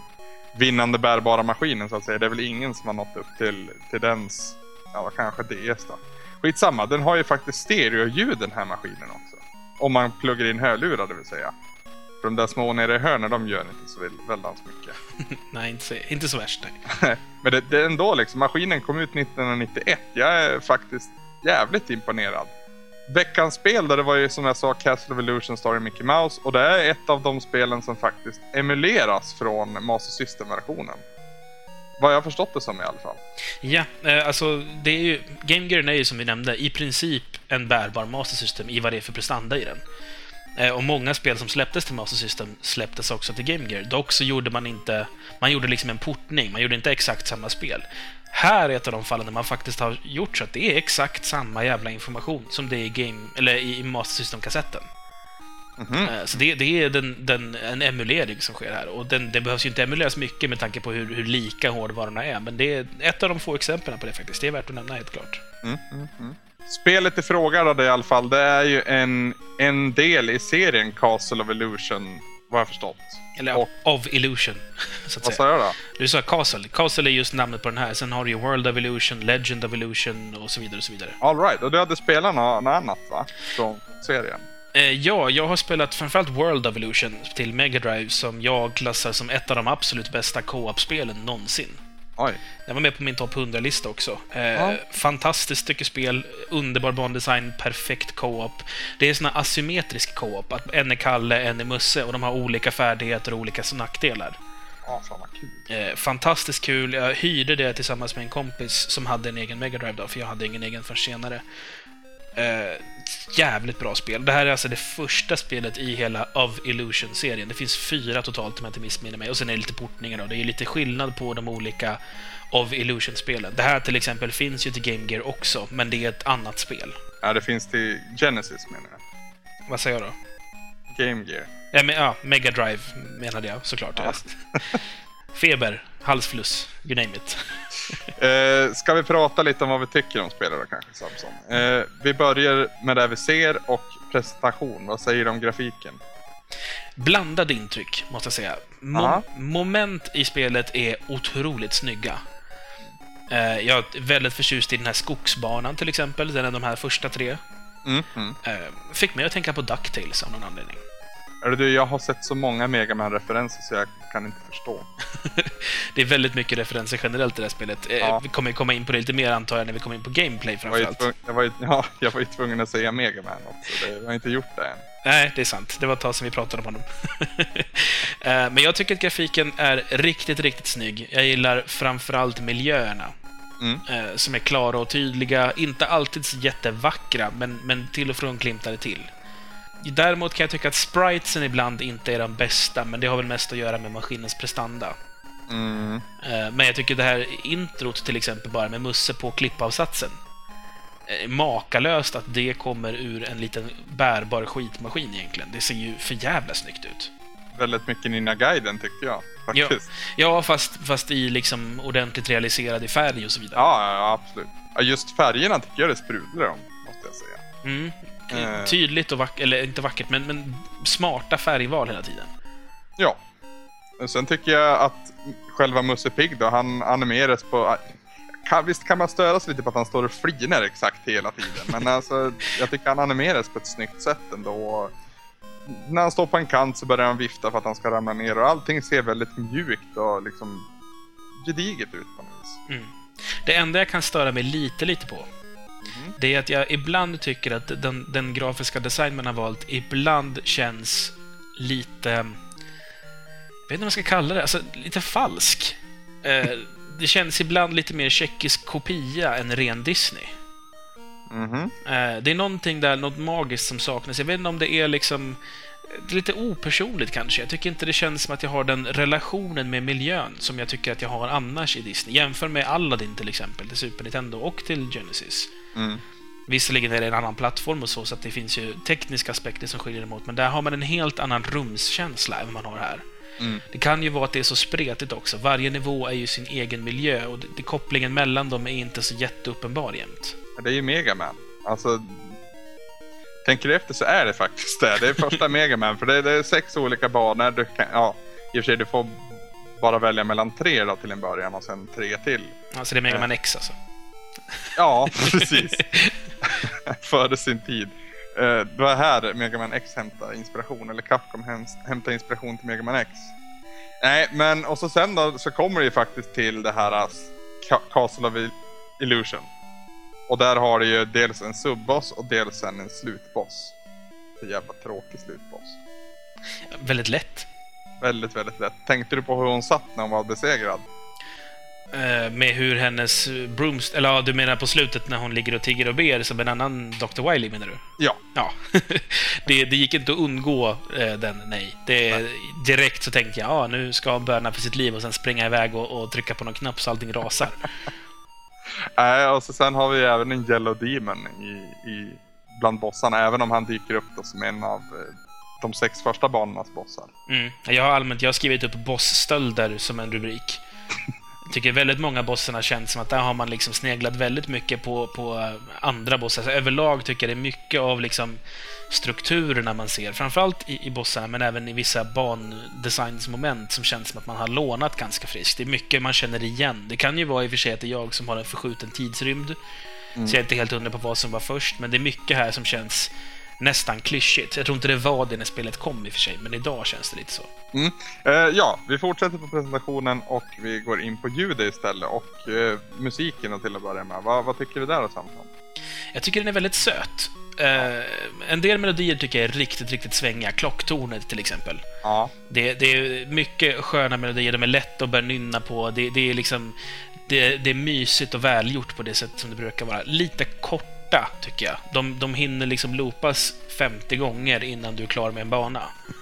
[SPEAKER 1] vinnande bärbara maskinen så att säga. Det är väl ingen som har nått upp till, till dens, ja kanske DS då. Skitsamma, den har ju faktiskt stereoljud den här maskinen också. Om man pluggar in hörlurar det vill säga. För de där små nere i hörnen de gör inte så väl- väldans mycket.
[SPEAKER 2] Nej, inte så, inte så värst. Nej.
[SPEAKER 1] Men det, det är ändå liksom, maskinen kom ut 1991. Jag är faktiskt jävligt imponerad. Veckans spel där det var ju som jag sa Castle of Illusion Story Mickey Mouse och det är ett av de spelen som faktiskt emuleras från Master System-versionen. Vad jag har förstått det som i alla fall.
[SPEAKER 2] Ja, eh, alltså det är ju... Game Gear är ju som vi nämnde i princip en bärbar Master System i vad det är för prestanda i den. Eh, Och många spel som släpptes till Master System släpptes också till Game Gear. Dock så gjorde man inte... Man gjorde liksom en portning, man gjorde inte exakt samma spel. Här är ett av de fallen där man faktiskt har gjort så att det är exakt samma jävla information som det är i, game, eller i i Master System-kassetten.
[SPEAKER 1] Mhm.
[SPEAKER 2] Eh, Så det, det är den, den, en emulering som sker här. Och den, det behövs ju inte emuleras mycket med tanke på hur, hur lika hårdvarorna är. Men det är ett av de få exemplen på det faktiskt. Det är värt att nämna helt klart.
[SPEAKER 1] Mm, mm, mm. Spelet i fråga då det i alla fall, det är ju en, en del i serien Castle of Illusion, vad jag förstått.
[SPEAKER 2] Eller
[SPEAKER 1] Och-
[SPEAKER 2] of Illusion, så att
[SPEAKER 1] Vad sa jag då?
[SPEAKER 2] Du sa Castle. Castle är just namnet på den här. Sen har du ju World of Illusion, Legend of Illusion och så vidare. och så vidare.
[SPEAKER 1] All right. och du hade spelat något, något annat va? Från serien?
[SPEAKER 2] Eh, ja, jag har spelat framförallt World of Illusion till Mega Drive som jag klassar som ett av de absolut bästa co-op-spelen någonsin.
[SPEAKER 1] Oj.
[SPEAKER 2] Den var med på min topp 100-lista också. Eh,
[SPEAKER 1] Ja.
[SPEAKER 2] Fantastiskt stycke spel, underbar bandesign, perfekt co-op. Det är sån här asymmetrisk co-op, att en är Kalle, en är Musse och de har olika färdigheter och olika nackdelar.
[SPEAKER 1] Ja, fan vad kul.
[SPEAKER 2] Eh, fantastiskt kul. Jag hyrde det tillsammans med en kompis som hade en egen Mega Drive då, för jag hade ingen egen förrän senare. Eh, jävligt bra spel. Det här är alltså det första spelet i hela of Illusion-serien. Det finns fyra totalt om jag inte missminner mig. Och sen är det lite portningar då. Det är lite skillnad på de olika of Illusion-spelen. Det här till exempel finns ju till Game Gear också, men det är ett annat spel.
[SPEAKER 1] Ja, det finns till Genesis menar jag.
[SPEAKER 2] Vad säger jag då?
[SPEAKER 1] Game Gear.
[SPEAKER 2] Ja, men, ja Mega Drive menade jag såklart.
[SPEAKER 1] Ja.
[SPEAKER 2] Feber, halsfluss, you name it.
[SPEAKER 1] Eh, ska vi prata lite om vad vi tycker om spelet då kanske Samson? Eh, vi börjar med det vi ser och presentation. Vad säger du om grafiken?
[SPEAKER 2] Blandade intryck, måste jag säga.
[SPEAKER 1] Ja.
[SPEAKER 2] Mo- moment i spelet är otroligt snygga. Eh, jag är väldigt förtjust i den här skogsbanan till exempel, den är de här första tre.
[SPEAKER 1] Mm, mm.
[SPEAKER 2] Eh, fick mig att tänka på DuckTales av någon anledning.
[SPEAKER 1] Hörru du, jag har sett så många Mega man referenser så jag kan inte förstå.
[SPEAKER 2] det är väldigt mycket referenser generellt i det här spelet. Eh,
[SPEAKER 1] Ja.
[SPEAKER 2] Vi kommer komma in på det lite mer antar jag när vi kommer in på gameplay
[SPEAKER 1] Jag var ju,
[SPEAKER 2] framförallt.
[SPEAKER 1] jag var ju, ja, jag var ju tvungen att säga Mega man också. Det, jag har inte gjort det än.
[SPEAKER 2] Nej, det är sant. Det var ett tag sedan vi pratade om honom. Eh, Men jag tycker att grafiken är riktigt, riktigt snygg. Jag gillar framförallt miljöerna.
[SPEAKER 1] Mm.
[SPEAKER 2] eh, Som är klara och tydliga. Inte alltid så jättevackra, men, men till och från glimtar det till. Däremot kan jag tycka att spritesen ibland inte är de bästa, men det har väl mest att göra med maskinens prestanda.
[SPEAKER 1] Mm.
[SPEAKER 2] Eh, Men jag tycker det här introt till exempel bara med Musse på klippavsatsen. eh, Makalöst att det kommer ur en liten bärbar skitmaskin egentligen. Det ser ju för jävla snyggt ut.
[SPEAKER 1] Väldigt mycket Ninja Gaiden tyckte jag faktiskt.
[SPEAKER 2] Ja, fast, fast i liksom ordentligt realiserad i färg och så vidare.
[SPEAKER 1] Ja, ja, ja absolut. Ja, just färgerna tycker jag det sprudlar om, måste jag säga.
[SPEAKER 2] Mm.
[SPEAKER 1] Eh.
[SPEAKER 2] Tydligt och vackert, eller inte vackert, men, men smarta färgval hela tiden.
[SPEAKER 1] Ja. Sen tycker jag att själva Musse Pigg då, han animeras på... Kan, visst kan man störa sig lite på att han står och flinar exakt hela tiden, men alltså jag tycker han animeras på ett snyggt sätt ändå. När han står på en kant så börjar han vifta för att han ska ramla ner och allting ser väldigt mjukt och liksom gediget ut på något vis.
[SPEAKER 2] Mm. Det enda jag kan störa mig lite, lite på,
[SPEAKER 1] Mhm.
[SPEAKER 2] det är att jag ibland tycker att den, den grafiska design man har valt ibland känns lite... Jag vet inte vad man ska kalla det, alltså lite falsk. Eh, det känns ibland lite mer tjeckisk kopia än ren Disney.
[SPEAKER 1] Mhm.
[SPEAKER 2] Eh, det är någonting där, något magiskt som saknas. Jag vet inte om det är liksom... Det är lite opersonligt kanske. Jag tycker inte det känns som att jag har den relationen med miljön som jag tycker att jag har annars i Disney. Jämför med Aladdin till exempel, till Super Nintendo och till Genesis.
[SPEAKER 1] Mm.
[SPEAKER 2] Visserligen är det en annan plattform och så, så att det finns ju tekniska aspekter som skiljer dem åt, men där har man en helt annan rumskänsla än man har här.
[SPEAKER 1] Mm.
[SPEAKER 2] Det kan ju vara att det är så spretigt också. Varje nivå är ju sin egen miljö och det, det, kopplingen mellan dem är inte så jätteuppenbar jämt.
[SPEAKER 1] Det är ju Mega Man. Alltså, tänker du efter så är det faktiskt det. Det är första Mega Man för det, det är sex olika banor. Du kan, ja, I och för sig, du får bara välja mellan tre då till en början och sen tre till.
[SPEAKER 2] Alltså det är Mega Man X alltså.
[SPEAKER 1] Ja, precis. Före sin tid. Eh, Det var här Mega Man X hämtade inspiration, eller Capcom hämtade inspiration till Mega Man X. Nej, men och så sen då så kommer det ju faktiskt till det här uh, Ca- Castle of Illusion. Och där har du ju dels en subboss och dels sen en slutboss. Så jävla tråkig slutboss.
[SPEAKER 2] Väldigt lätt.
[SPEAKER 1] Väldigt, väldigt lätt. Tänkte du på hur hon satt när hon var besegrad?
[SPEAKER 2] Eh, med hur hennes brooms... Eller ja, du menar på slutet när hon ligger och tigger och ber som en annan Dr. Wily menar du?
[SPEAKER 1] Ja.
[SPEAKER 2] Ja. det, det gick inte att undgå eh, den, nej. Det, direkt så tänkte jag, ja, nu ska hon böna för sitt liv och sen springa iväg och, och trycka på någon knapp så allting rasar.
[SPEAKER 1] Nej, och så sen har vi även en Yellow Demon i, i, bland bossarna, även om han dyker upp då som en av eh, de sex första banornas bossar.
[SPEAKER 2] Mm. Jag har allmänt jag har skrivit upp bossstölder som en rubrik. Jag tycker väldigt många bossarna känns som att där har man liksom sneglat väldigt mycket på, på eh, andra bossar. Så överlag tycker jag det är mycket av liksom strukturerna man ser, framförallt i, i bossarna, men även i vissa bandesignsmoment som känns som att man har lånat ganska friskt. Det är mycket man känner igen. Det kan ju vara i och för sig att det är jag som har en förskjuten tidsrymd,
[SPEAKER 1] Mm.
[SPEAKER 2] så jag är inte helt hundra på vad som var först, men det är mycket här som känns nästan klyschigt. Jag tror inte det var det när spelet kom i och för sig, men idag känns det lite så.
[SPEAKER 1] Mm. Eh, ja, vi fortsätter på presentationen och vi går in på ljudet istället och eh, musiken till att börja med. Vad, vad tycker du där då Samson?
[SPEAKER 2] Jag tycker den är väldigt söt. Eh, en del melodier tycker jag är riktigt, riktigt svängiga. Klocktornet till exempel.
[SPEAKER 1] Ja,
[SPEAKER 2] Det, det är mycket sköna melodier, de är lätta att börja nynna på. Det, det är liksom... Det, det är mysigt och välgjort på det sätt som det brukar vara. Lite korta, tycker jag. De, de hinner liksom loopas 50 gånger innan du är klar med en bana.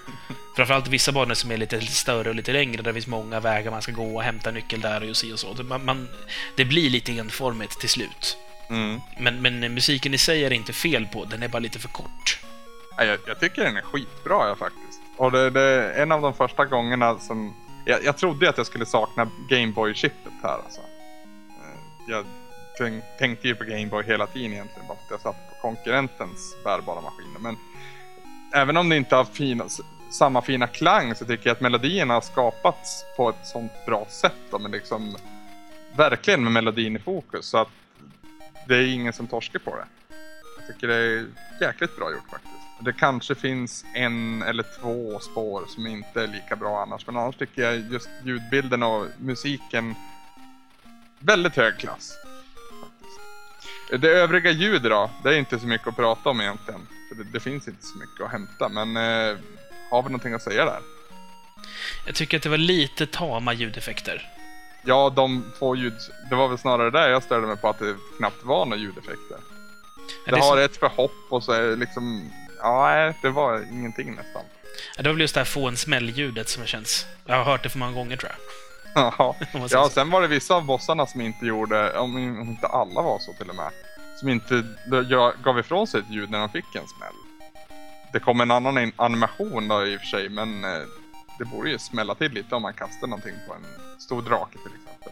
[SPEAKER 2] Framförallt vissa banor som är lite större och lite längre, där det finns många vägar man ska gå och hämta nyckel där och si och så. Man, man, det blir lite enformigt till slut.
[SPEAKER 1] mm.
[SPEAKER 2] Men, men musiken i sig är det inte fel på, den är bara lite för kort.
[SPEAKER 1] Ja, jag, jag tycker den är skitbra jag faktiskt. Och det, det är en av de första gångerna som... Jag, jag trodde att jag skulle sakna Gameboy-chippet här alltså. Eh, Jag tänk, tänkte ju på Gameboy hela tiden egentligen, bara för att jag satt på konkurrentens bärbara maskiner. Men även om det inte har fina, samma fina klang så tycker jag att melodierna har skapats på ett sånt bra sätt. Då, men liksom, verkligen med melodin i fokus. Så att det är ingen som torskar på det. Jag tycker det är jäkligt bra gjort faktiskt. Det kanske finns en eller två spår som inte är lika bra annars. Men annars tycker jag just ljudbilden och musiken väldigt hög klass. Det övriga ljud då, det är inte så mycket att prata om egentligen. För det, det finns inte så mycket att hämta, men eh, har vi någonting att säga där?
[SPEAKER 2] Jag tycker att det var lite tama ljudeffekter.
[SPEAKER 1] Ja, de två ljud... Det var väl snarare där jag störde mig på att det knappt var några ljudeffekter.
[SPEAKER 2] Ja,
[SPEAKER 1] Det
[SPEAKER 2] är
[SPEAKER 1] har
[SPEAKER 2] så-
[SPEAKER 1] ett förhopp och så är det liksom... Ja, det var ingenting nästan.
[SPEAKER 2] Ja, det var väl just det här få en smäll-ljudet som känns... Jag har hört det för många gånger tror jag.
[SPEAKER 1] Ja, ja sen var det vissa av bossarna som inte gjorde, om inte alla var så till och med, som inte gav ifrån sig ett ljud när de fick en smäll. Det kom en annan animation då i och för sig, men eh, det borde ju smälla till lite om man kastar någonting på en stor drake till exempel.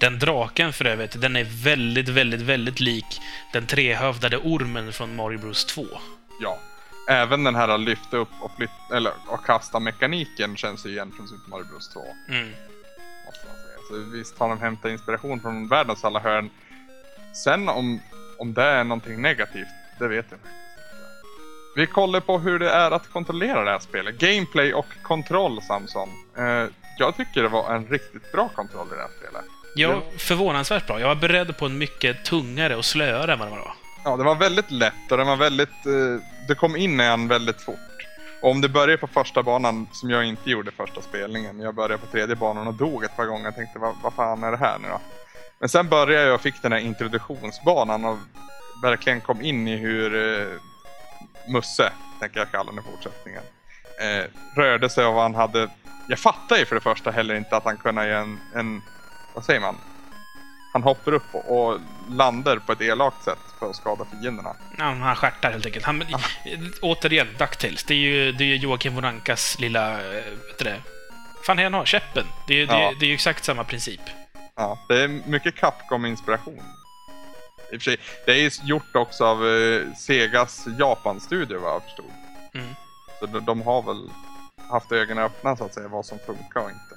[SPEAKER 2] Den draken för övrigt, den är väldigt, väldigt, väldigt lik den trehövdade ormen från Mario Bros 2.
[SPEAKER 1] Ja. Även den här lyfta upp och, flyt, eller, och kasta mekaniken känns ju igen från Super Mario Bros 2.
[SPEAKER 2] Mm.
[SPEAKER 1] Visst har de hämtat inspiration från världens alla hörn. Sen om, om det är någonting negativt, det vet jag inte. Vi kollar på hur det är att kontrollera det här spelet. Gameplay och kontroll Samson. Eh, jag tycker det var en riktigt bra kontroll i det här spelet.
[SPEAKER 2] Ja, förvånansvärt bra. Jag var beredd på en mycket tungare och slöare än vad det var.
[SPEAKER 1] Ja, det var väldigt lätt och det var väldigt... Eh, det kom in i en väldigt fort. Om det börjar på första banan, som jag inte gjorde första spelningen. Jag började på tredje banan och dog ett par gånger. Jag tänkte, vad, vad fan är det här nu då? Men sen började jag och fick den här introduktionsbanan och verkligen kom in i hur eh, Musse, tänker jag kalla den i fortsättningen, eh, rörde sig och vad han hade... Jag fattar ju för det första heller inte att han kunde ge en, en... Vad säger man? Han hoppar upp och, landar på ett elakt sätt för att skada fienderna.
[SPEAKER 2] Ja, han stjärtar helt enkelt. Han, Återigen, Ducktails. Det är ju, det är Joakim von Ankas lilla... eh, Vet du det? fan är han har? Käppen. Det är, ju- det,
[SPEAKER 1] Ja.
[SPEAKER 2] det är ju exakt samma princip.
[SPEAKER 1] Ja, det är mycket Capcom-inspiration. I och för sig, det är ju gjort också av eh, Segas Japan-studio vad jag förstod.
[SPEAKER 2] Mm.
[SPEAKER 1] Så de, de har väl haft ögonen öppna så att säga vad som funkar och inte.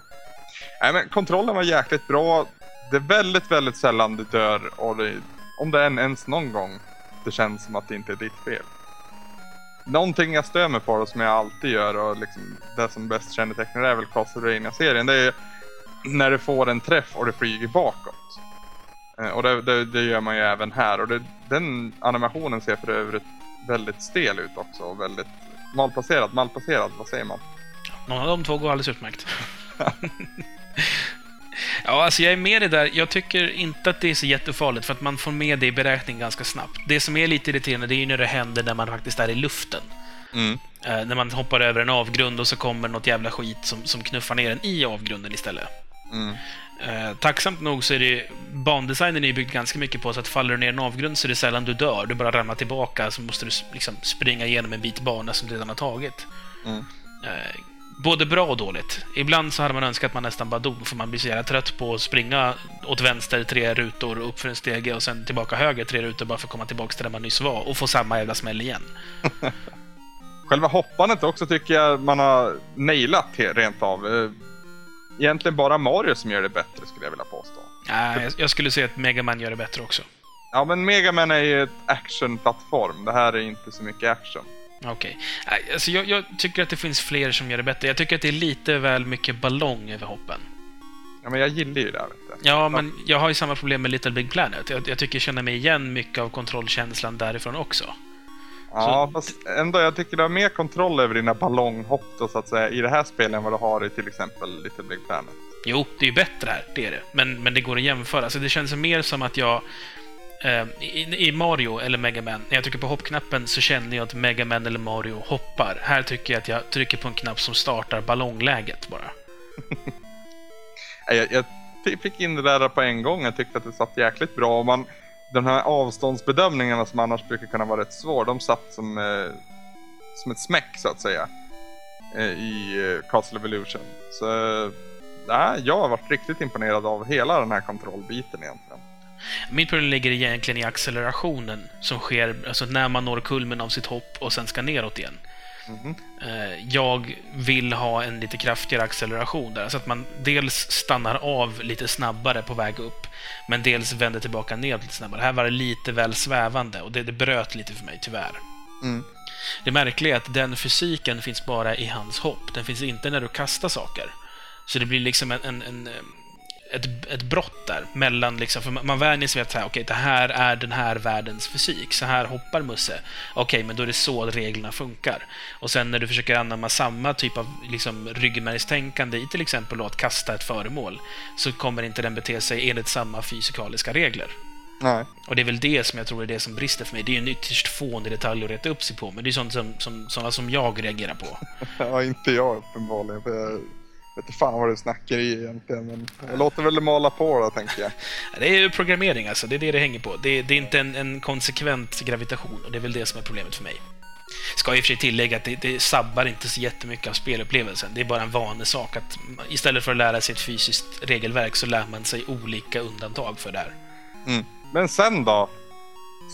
[SPEAKER 1] Nej men kontrollen var jäkligt bra. Det är väldigt, väldigt sällan du dör och det, om det än ens någon gång det känns som att det inte är ditt fel. Någonting jag stör mig på och som jag alltid gör och liksom det som bäst kännetecknar det är väl Castlevania-serien. Det är när du får en träff och det flyger bakåt. Eh, Och det, det, det gör man ju även här och det, den animationen ser för övrigt väldigt stel ut också och väldigt malplacerad, malplacerad, vad säger man?
[SPEAKER 2] Någon av de två går alldeles utmärkt. ja, alltså jag är med i det där. Jag tycker inte att det är så jättefarligt, för att man får med det i beräkning ganska snabbt. Det som är lite irriterande, det är ju när det händer när man faktiskt är i luften.
[SPEAKER 1] Mm.
[SPEAKER 2] Eh, när man hoppar över en avgrund och så kommer något jävla skit som, som knuffar ner en i avgrunden istället.
[SPEAKER 1] Mm.
[SPEAKER 2] Eh, tacksamt nog så är det bandesignen är byggd ganska mycket på så att faller du ner i en avgrund så är det sällan du dör. Du bara ramlar tillbaka så måste du liksom springa igenom en bit bana som du redan har tagit.
[SPEAKER 1] Mm.
[SPEAKER 2] Eh, både bra och dåligt. Ibland så hade man önskat att man nästan bara dog för man blir så jävla trött på att springa åt vänster tre rutor upp för en stege och sen tillbaka höger tre rutor bara för att komma tillbaka till där man nyss var och få samma jävla smäll igen.
[SPEAKER 1] Själva hoppandet också tycker jag man har nailat rent av. Eh, Egentligen bara Mario som gör det bättre skulle jag vilja påstå.
[SPEAKER 2] Jag- jag skulle säga att Mega Man gör det bättre också.
[SPEAKER 1] Ja men Mega Man är ju ett actionplattform. Det här är inte så mycket action.
[SPEAKER 2] Okej. Nej, Alltså jag, jag tycker att det finns fler som gör det bättre. Jag tycker att det är lite väl mycket ballong över hoppen.
[SPEAKER 1] Ja men jag gillar ju det här vet du.
[SPEAKER 2] Ja, men jag har ju samma problem med Little Big Planet. Jag, jag tycker jag känner mig igen mycket av kontrollkänslan därifrån också.
[SPEAKER 1] Ja, fast ändå jag tycker du har mer kontroll över dina ballonghopp då, så att säga i det här spelet än vad du har i till exempel Little Big Planet.
[SPEAKER 2] Jo, det är ju bättre här, det är det. Men, men det går att jämföra. Alltså, det känns mer som att jag... Eh, i, I Mario eller Mega Man, när jag trycker på hoppknappen så känner jag att Mega Man eller Mario hoppar. Här tycker jag att jag trycker på en knapp som startar ballongläget bara.
[SPEAKER 1] Jag, jag fick in det där på en gång. Jag tyckte att det satt jäkligt bra. Och man, de här avståndsbedömningarna som annars brukar kunna vara rätt svåra, de satt som, eh, som ett smäck så att säga. Eh, I eh, Castle Evolution. Så eh, jag har varit riktigt imponerad av hela den här kontrollbiten egentligen.
[SPEAKER 2] Mitt problem ligger egentligen i accelerationen som sker alltså när man når kulmen av sitt hopp och sen ska neråt igen.
[SPEAKER 1] Mhm.
[SPEAKER 2] Eh, Jag vill ha en lite kraftigare acceleration där, så att man dels stannar av lite snabbare på väg upp, men dels vänder tillbaka ner lite snabbare. Här var det lite väl svävande och det, det bröt lite för mig, tyvärr.
[SPEAKER 1] Mm.
[SPEAKER 2] Det märkliga är att den fysiken finns bara i hans hopp. Den finns inte när du kastar saker. Så det blir liksom en, en, en ett, ett brott där mellan liksom, för man vänjer sig vid att okej, okay, det här är den här världens fysik. Så här hoppar Musse. Okej, okay, men då är det så reglerna funkar. Och sen när du försöker anamma samma typ av liksom, ryggmärgstänkande i till exempel då, att kasta ett föremål, så kommer inte den bete sig enligt samma fysikaliska regler.
[SPEAKER 1] Nej.
[SPEAKER 2] Och det är väl det som jag tror är det som brister för mig. Det är ju en ytterst fånig detalj att reta upp sig på, men det är sånt som, som, sådana som jag reagerar på.
[SPEAKER 1] ja, inte jag uppenbarligen. För jag vet inte fan vad du snackar i egentligen, men jag låter väl det mala på då, tänker jag.
[SPEAKER 2] Det är ju programmering alltså, det är det det hänger på. Det, det är inte en, en, konsekvent gravitation, och det är väl det som är problemet för mig. Ska i och för sig tillägga att det, det sabbar inte så jättemycket av spelupplevelsen. Det är bara en vanesak att istället för att lära sig ett fysiskt regelverk så lär man sig olika undantag för det här.
[SPEAKER 1] Mm. Men sen då?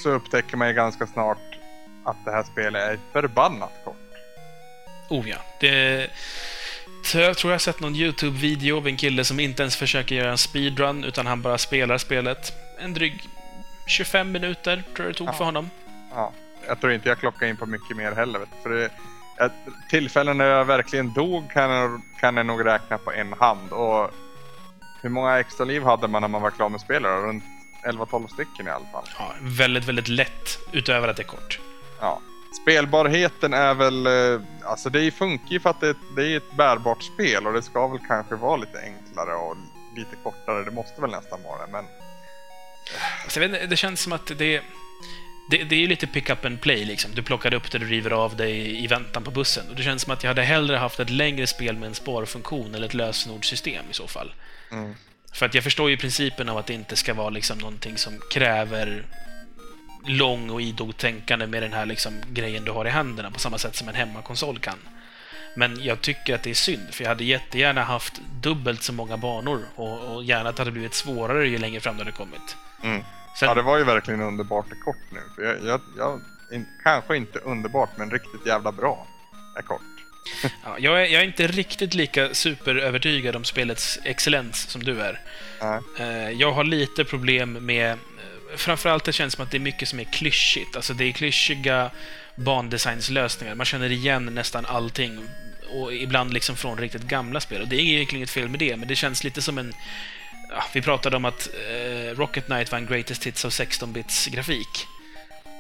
[SPEAKER 1] Så upptäcker man ju ganska snart att det här spelet är förbannat kort.
[SPEAKER 2] Oh ja. Det... Jag tror jag har sett någon YouTube-video av en kille som inte ens försöker göra en speedrun, utan han bara spelar spelet. En dryg 25 minuter tror jag det tog
[SPEAKER 1] ja.
[SPEAKER 2] för honom.
[SPEAKER 1] Ja. Jag tror inte jag klockar in på mycket mer heller. För det, tillfällen när jag verkligen dog kan jag, kan jag nog räkna på en hand. Och hur många extra liv hade man när man var klar med spelet? Runt 11-12 stycken i alla fall.
[SPEAKER 2] Ja, väldigt, väldigt lätt utöver att det är kort.
[SPEAKER 1] Ja. Spelbarheten är väl, eh, alltså det funkar ju för att det, det är ett bärbart spel och det ska väl kanske vara lite enklare och lite kortare. Det måste väl nästan vara det, men...
[SPEAKER 2] Alltså, det känns som att det, det, det är lite pick up and play liksom. Du plockar upp det, du river av dig i väntan på bussen. Och det känns som att jag hade hellre haft ett längre spel med en sparfunktion eller ett lösenordssystem i så fall.
[SPEAKER 1] Mm.
[SPEAKER 2] För att jag förstår ju principen av att det inte ska vara liksom någonting som kräver lång och idogt tänkande med den här liksom grejen du har i händerna på samma sätt som en hemmakonsol kan. Men jag tycker att det är synd, för jag hade jättegärna haft dubbelt så många banor och, och gärna att det hade blivit svårare ju längre fram det hade kommit.
[SPEAKER 1] Mm. Sen... Ja, det var ju verkligen underbart är kort nu. För jag, jag, jag in, kanske inte underbart, men riktigt jävla bra är kort.
[SPEAKER 2] ja, jag, är, jag är inte riktigt lika superövertygad om spelets excellens som du är.
[SPEAKER 1] Mm.
[SPEAKER 2] Jag har lite problem med... Framförallt det känns som att det är mycket som är klyschigt. Alltså det är klyschiga bandesignslösningar. Man känner igen nästan allting. Och ibland liksom från riktigt gamla spel. Och det är egentligen inget fel med det, men det känns lite som en... Ja, vi pratade om att eh, Rocket Knight var en greatest hits av 16-bits grafik.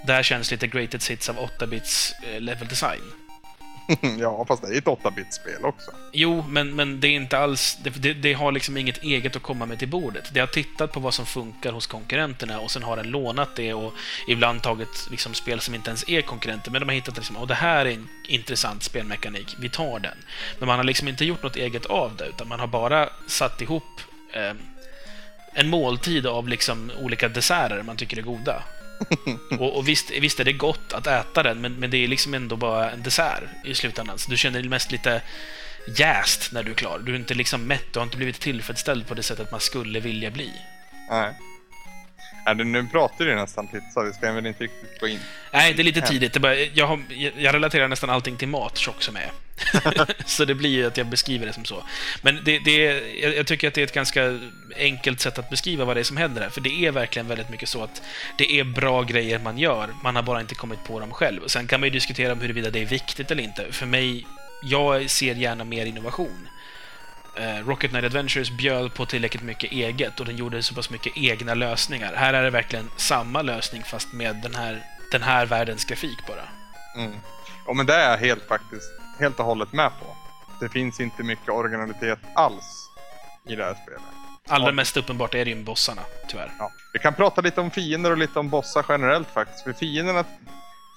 [SPEAKER 2] Det här känns lite greatest hits av 8-bits eh, level design.
[SPEAKER 1] ja, fast det är ett 8-bit-spel också.
[SPEAKER 2] Jo, men, men det är inte alls... Det, det, det, har liksom inget eget att komma med till bordet. Det har tittat på vad som funkar hos konkurrenterna och sen har den lånat det och ibland tagit liksom spel som inte ens är konkurrenter, men de har hittat liksom, och det här är en intressant spelmekanik, vi tar den. Men man har liksom inte gjort något eget av det, utan man har bara satt ihop eh, en måltid av liksom olika desserter man tycker är goda. och, och visst, visst är det gott att äta den, men, men det är liksom ändå bara en dessert i slutändan. Så du känner dig mest lite jäst när du är klar. Du är inte liksom mätt, du har inte blivit tillfredsställd på det sättet man skulle vilja bli.
[SPEAKER 1] Nej. Nej, nu pratar du nästan pizza, vi ska väl inte riktigt gå in.
[SPEAKER 2] Nej, det är lite tidigt. Det bara, jag, har, jag relaterar nästan allting till mat, tjock som är. så det blir ju att jag beskriver det som så. Men det, det är, jag tycker att det är ett ganska enkelt sätt att beskriva vad det är som händer här. För det är verkligen väldigt mycket så att det är bra grejer man gör, man har bara inte kommit på dem själv. Sen kan man ju diskutera om huruvida det är viktigt eller inte. För mig, jag ser gärna mer innovation. Eh, Rocket Knight Adventures bjöd på tillräckligt mycket eget och den gjorde så pass mycket egna lösningar. Här är det verkligen samma lösning fast med den här, den här världens grafik bara.
[SPEAKER 1] Mm. Ja, men det är jag helt faktiskt helt och hållet med på. Det finns inte mycket originalitet alls i det här spelet.
[SPEAKER 2] Allra mest uppenbart är det ju bossarna, tyvärr.
[SPEAKER 1] Ja. Vi kan prata lite om fiender och lite om bossar generellt faktiskt. För fienderna...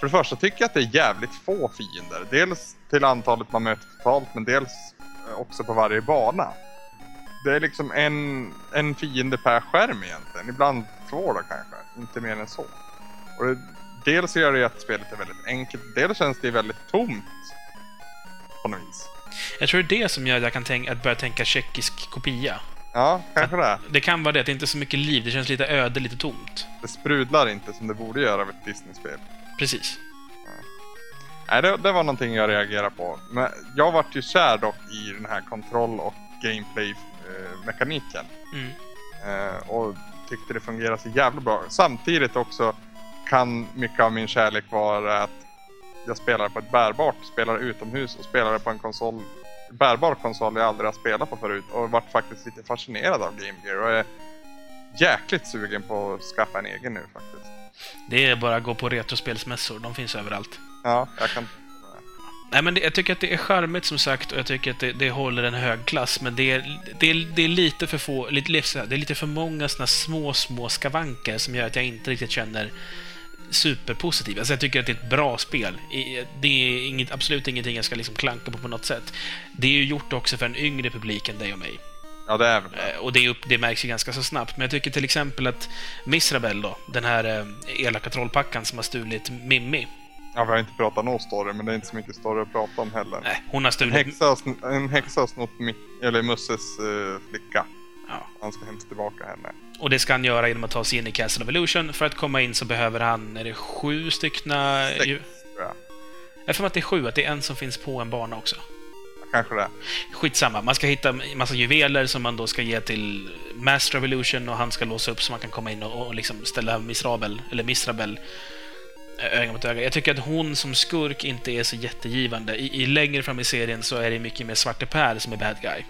[SPEAKER 1] För det första tycker jag att det är jävligt få fiender. Dels till antalet man möter totalt, men dels också på varje bana. Det är liksom en, en fiende per skärm egentligen. Ibland två då kanske, inte mer än så. Och det, dels gör det att spelet är väldigt enkelt, dels känns det väldigt tomt. På något vis.
[SPEAKER 2] Jag tror det är det som gör att jag kan tänka, att börja tänka tjeckisk kopia.
[SPEAKER 1] Ja, kanske det.
[SPEAKER 2] Det kan vara det, att det inte är så mycket liv. Det känns lite öde, lite tomt.
[SPEAKER 1] Det sprudlar inte som det borde göra av ett Disney-spel.
[SPEAKER 2] Precis.
[SPEAKER 1] Nej, det, det, var någonting jag reagerade på. Men jag vart ju kär dock i den här kontroll och gameplay-mekaniken.
[SPEAKER 2] Mm.
[SPEAKER 1] Eh, och tyckte det fungerade så jävla bra. Samtidigt också kan mycket av min kärlek vara att jag spelar på ett bärbart, spelar utomhus och spelar på en konsol, bärbar konsol jag aldrig har spelat på förut och varit faktiskt lite fascinerad av Game Gear och är jäkligt sugen på att skaffa en egen nu faktiskt.
[SPEAKER 2] Det är bara att gå på retrospelsmässor, de finns överallt.
[SPEAKER 1] Ja, jag kan...
[SPEAKER 2] Nej, men det, jag tycker att det är charmigt som sagt och jag tycker att det, det håller en hög klass, men det är, det är, det är lite för få, lite, det är lite för många såna små, små skavanker som gör att jag inte riktigt känner superpositiv. Alltså jag tycker att det är ett bra spel. Det är inget, absolut ingenting jag ska liksom klanka på på något sätt. Det är ju gjort också för en yngre publik än dig och mig.
[SPEAKER 1] Ja, det är väl det.
[SPEAKER 2] Eh, och det, upp, det märks ju ganska så snabbt. Men jag tycker till exempel att Misrabel då, den här eh, elaka trollpackan som har stulit Mimmi.
[SPEAKER 1] Ja, vi har inte pratat någon story, men det är inte så mycket story att prata om heller.
[SPEAKER 2] Nej, hon har
[SPEAKER 1] En
[SPEAKER 2] stulit...
[SPEAKER 1] häxa har, sn- en häxa har snott eller Musses eh, flicka.
[SPEAKER 2] Ja.
[SPEAKER 1] Han ska hämta tillbaka henne.
[SPEAKER 2] Och det ska han göra genom att ta sig in i Castle of Illusion. För att komma in så behöver han, är det sju styckna...
[SPEAKER 1] Sex,
[SPEAKER 2] ju-
[SPEAKER 1] tror jag.
[SPEAKER 2] Jag för att det är sju, att det är en som finns på en bana också.
[SPEAKER 1] Kanske det.
[SPEAKER 2] Skitsamma, man ska hitta en massa juveler som man då ska ge till Master of Illusion och han ska låsa upp så man kan komma in och, och liksom ställa Misrabel, eller Misrabel, eh, öga mot öga. Jag tycker att hon som skurk inte är så jättegivande. I, i längre fram i serien så är det mycket mer Svarte Per som är bad guy.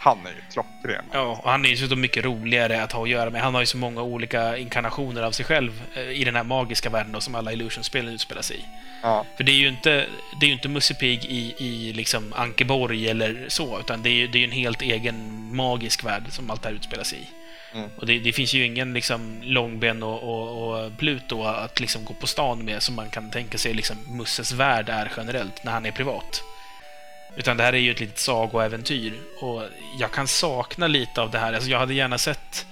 [SPEAKER 1] Han är ju klockren.
[SPEAKER 2] Ja, och han är ju dessutom mycket roligare att ha att göra med. Han har ju så många olika inkarnationer av sig själv eh, i den här magiska världen då, som alla Illusion-spelen sig i.
[SPEAKER 1] Ja.
[SPEAKER 2] För det är ju inte, det är ju inte Musse Pigg i, i liksom Ankeborg eller så, utan det är ju det är en helt egen magisk värld som allt det här utspelar sig i.
[SPEAKER 1] Mm.
[SPEAKER 2] Och det, det finns ju ingen liksom Långben och, och, och Pluto att liksom gå på stan med som man kan tänka sig liksom Musses värld är generellt när han är privat. Utan det här är ju ett litet sagoäventyr och jag kan sakna lite av det här. Alltså jag hade gärna sett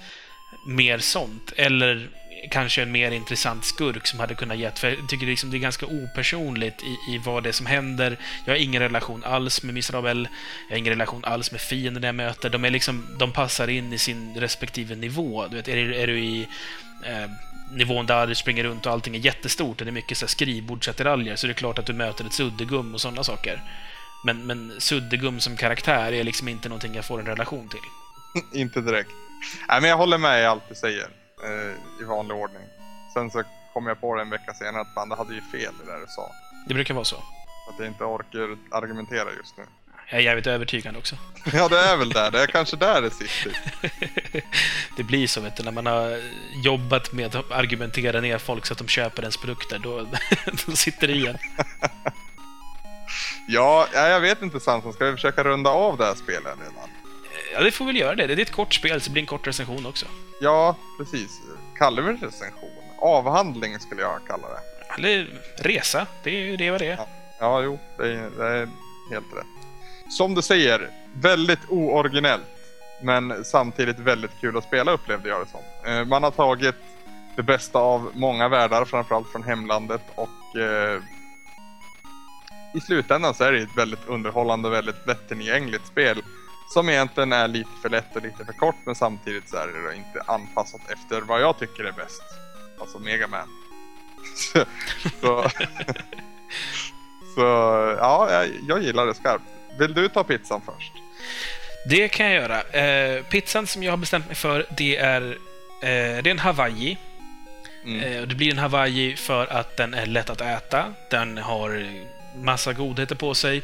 [SPEAKER 2] mer sånt. Eller kanske en mer intressant skurk som hade kunnat gett. För jag tycker liksom det är ganska opersonligt i, i vad det är som händer. Jag har ingen relation alls med Misrabel. Jag har ingen relation alls med fienden jag möter. De, är liksom, de passar in i sin respektive nivå. Du vet, är, du- är du i eh, nivån där du springer runt och allting är jättestort och det är mycket så här skrivbordsattiraljer så är det klart att du möter ett suddgum och sådana saker. Men, men suddgum som karaktär är liksom inte någonting jag får en relation till.
[SPEAKER 1] inte direkt. Nej, men jag håller med i allt du säger. Eh, I vanlig ordning. Sen så kom jag på det en vecka senare att fan, det hade ju fel det där du sa.
[SPEAKER 2] Det brukar vara så.
[SPEAKER 1] Att jag inte orkar argumentera just nu.
[SPEAKER 2] Jag är jävligt övertygande också.
[SPEAKER 1] Ja, det är väl där. Det är kanske där det sitter.
[SPEAKER 2] det blir så, vet du, när man har jobbat med att argumentera ner folk så att de köper ens produkter, då, då sitter det igen.
[SPEAKER 1] Ja, ja, jag vet inte Samson. Ska vi försöka runda av det här spelet redan?
[SPEAKER 2] Ja, det får väl göra det. Det är ett kort spel, så det blir en kort recension också.
[SPEAKER 1] Ja, precis. Kallar vi det recension? Avhandling skulle jag kalla det.
[SPEAKER 2] Eller resa, det är ju det vad det är.
[SPEAKER 1] Ja, jo, det är, det är helt rätt. Som du säger, väldigt ooriginellt. Men samtidigt väldigt kul att spela upplevde jag det som. Eh, Man har tagit det bästa av många världar, framförallt från hemlandet och eh, i slutändan så är det ett väldigt underhållande, väldigt lättillgängligt spel som egentligen är lite för lätt och lite för kort men samtidigt så är det inte anpassat efter vad jag tycker är bäst. Alltså Mega Man. så, så, så ja, jag, jag gillar det skarpt. Vill du ta pizzan först?
[SPEAKER 2] Det kan jag göra. Eh, pizzan som jag har bestämt mig för, det är, eh, det är en Hawaii.
[SPEAKER 1] Mm.
[SPEAKER 2] Eh, och det blir en Hawaii för att den är lätt att äta. Den har massa godheter på sig.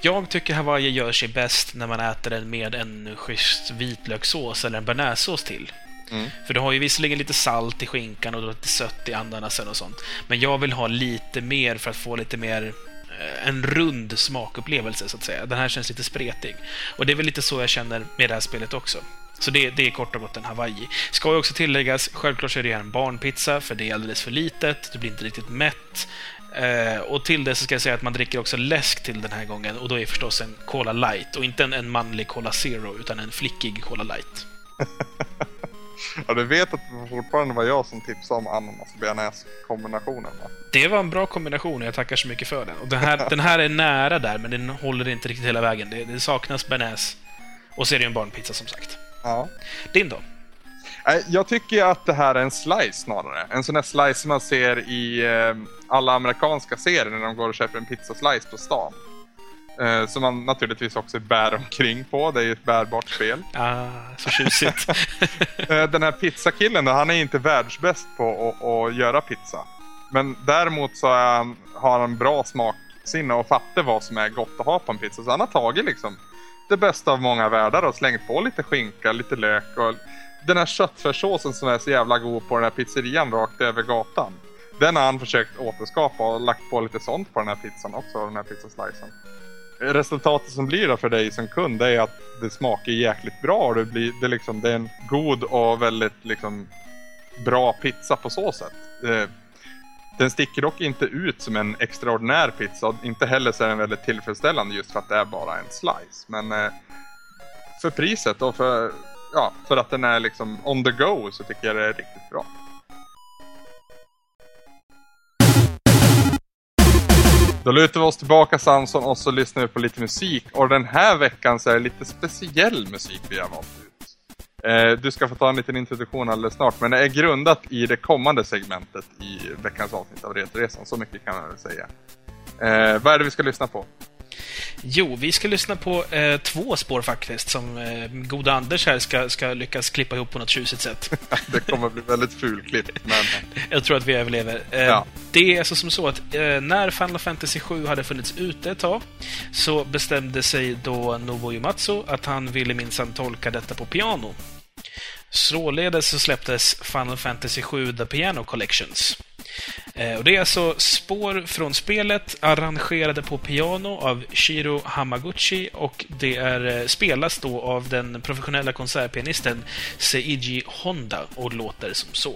[SPEAKER 2] Jag tycker Hawaii gör sig bäst när man äter den med en schysst vitlökssås eller en bearnaisesås till.
[SPEAKER 1] Mm.
[SPEAKER 2] För du har ju visserligen lite salt i skinkan och lite sött i ananasen och sånt. Men jag vill ha lite mer för att få lite mer eh, en rund smakupplevelse, så att säga. Den här känns lite spretig. Och det är väl lite så jag känner med det här spelet också. Så det, det är kort och gott en Hawaii. Ska ju också tilläggas, självklart så är det här en barnpizza, för det är alldeles för litet, du blir inte riktigt mätt. Eh, och till det så ska jag säga att man dricker också läsk till den här gången, och då är förstås en Cola Light. Och inte en, en manlig Cola Zero, utan en flickig Cola Light.
[SPEAKER 1] Ja, du vet att det fortfarande var jag som tipsade om ananas och bearnaise-kombinationen va?
[SPEAKER 2] Det var en bra kombination och jag tackar så mycket för den. Och den, här, den här är nära där, men den håller inte riktigt hela vägen. Det, det saknas bearnaise. Och så är det ju en barnpizza som sagt.
[SPEAKER 1] Ja.
[SPEAKER 2] Din då?
[SPEAKER 1] Jag tycker att det här är en slice snarare. En sån där slice som man ser i eh, alla amerikanska serier när de går och köper en pizzaslice på stan. Eh, som man naturligtvis också bär omkring på. Det är ju ett bärbart spel.
[SPEAKER 2] Ah, så tjusigt.
[SPEAKER 1] Eh, Den här pizzakillen han är inte världsbäst på att, att göra pizza. Men däremot så han, har han bra smaksinne och fattar vad som är gott att ha på en pizza. Så han har tagit liksom det bästa av många världar och slängt på lite skinka, lite lök och den här köttfärssåsen som är så jävla god på den här pizzerian rakt över gatan. Den har han försökt återskapa och lagt på lite sånt på den här pizzan också, den här pizzaslicen. Resultatet som blir då för dig som kund är att det smakar jäkligt bra och det, blir, det, liksom, det är en god och väldigt liksom, bra pizza på så sätt. Eh, den sticker dock inte ut som en extraordinär pizza och inte heller så är den väldigt tillfredsställande just för att det är bara en slice. Men eh, för priset och för, ja, för att den är liksom on the go så tycker jag det är riktigt bra. Då lutar vi oss tillbaka Samson och så lyssnar vi på lite musik. Och den här veckan så är det lite speciell musik vi har valt ut. Eh, du ska få ta en liten introduktion alldeles snart, men det är grundat i det kommande segmentet i veckans avsnitt av Retoresan. Så mycket kan man väl säga. Eh, vad är det vi ska lyssna på?
[SPEAKER 2] Jo, vi ska lyssna på eh, två spår faktiskt, som eh, goda Anders här ska, ska lyckas klippa ihop på något tjusigt sätt.
[SPEAKER 1] det kommer bli väldigt fulklippt, men...
[SPEAKER 2] Jag tror att vi överlever. Eh, ja. Det är alltså som så att eh, när Final Fantasy 7 hade funnits ute ett tag så bestämde sig då Nobuo Uematsu att han ville minsann tolka detta på piano. Således så släpptes Final Fantasy 7 The Piano Collections. Eh, och det är alltså spår från spelet arrangerade på piano av Shiro Hamaguchi och det är, eh, spelas då av den professionella konsertpianisten Seiji Honda och låter som så.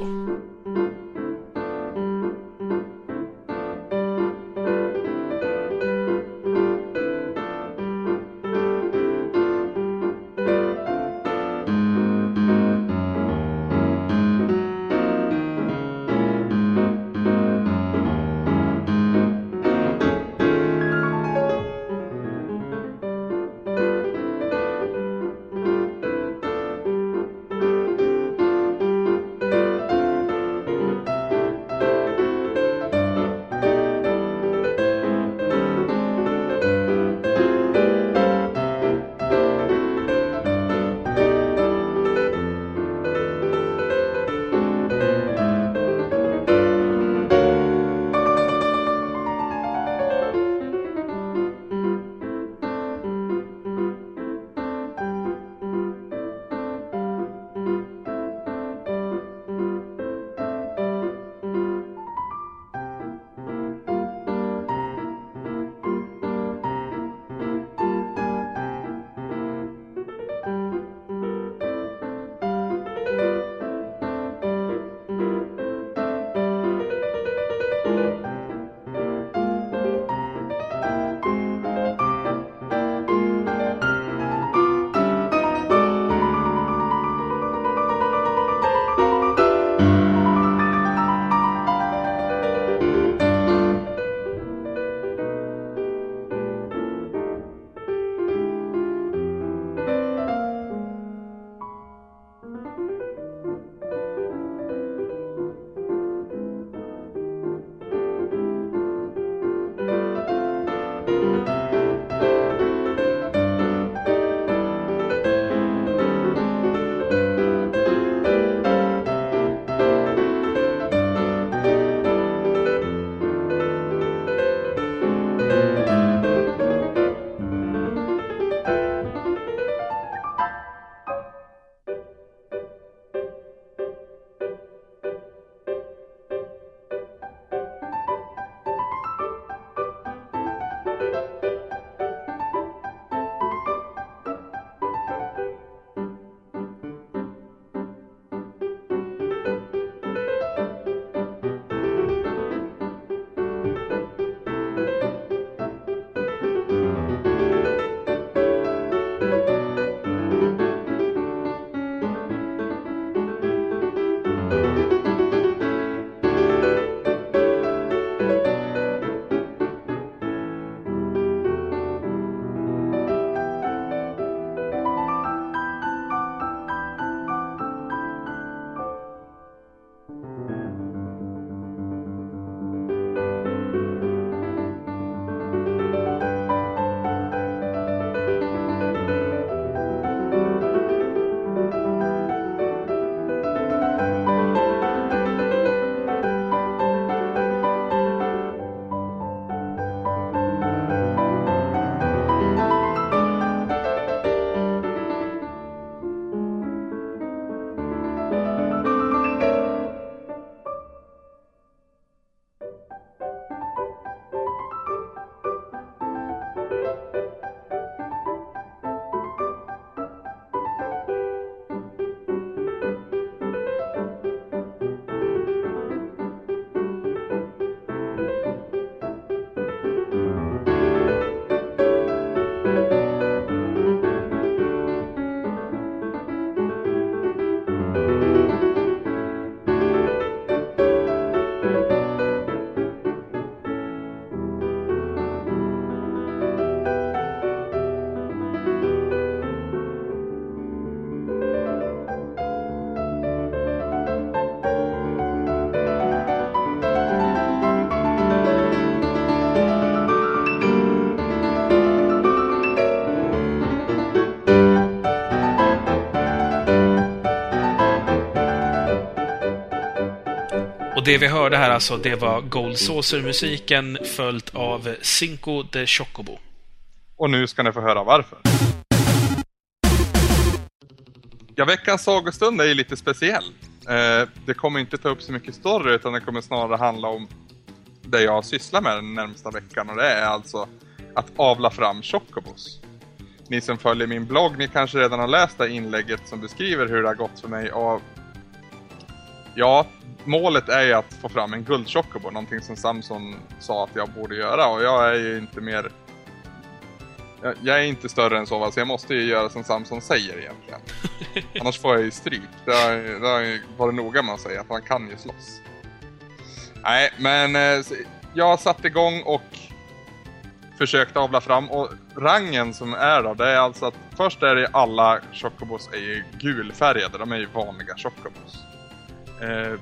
[SPEAKER 2] Det vi hörde här alltså, det var Gold Saucer-musiken följt av Cinco de Chocobo.
[SPEAKER 1] Och nu ska ni få höra varför. Ja, veckans sagostund är ju lite speciell. Eh, det kommer inte ta upp så mycket story utan det kommer snarare handla om det jag sysslar med den närmsta veckan och det är alltså att avla fram chocobos. Ni som följer min blogg, ni kanske redan har läst det inlägget som beskriver hur det har gått för mig att Ja, målet är ju att få fram en guldchocobo, någonting som Samson sa att jag borde göra och jag är ju inte mer jag, jag är inte större än så, så jag måste ju göra som Samson säger egentligen. Annars får jag ju stryk. Det har, det har varit noga med att säga att man kan ju slåss. Nej, men eh, jag satte igång och försökte avla fram och rangen som är då, det är alltså att först är det alla chocobos är ju gulfärgade, de är ju vanliga chocobos. Eh,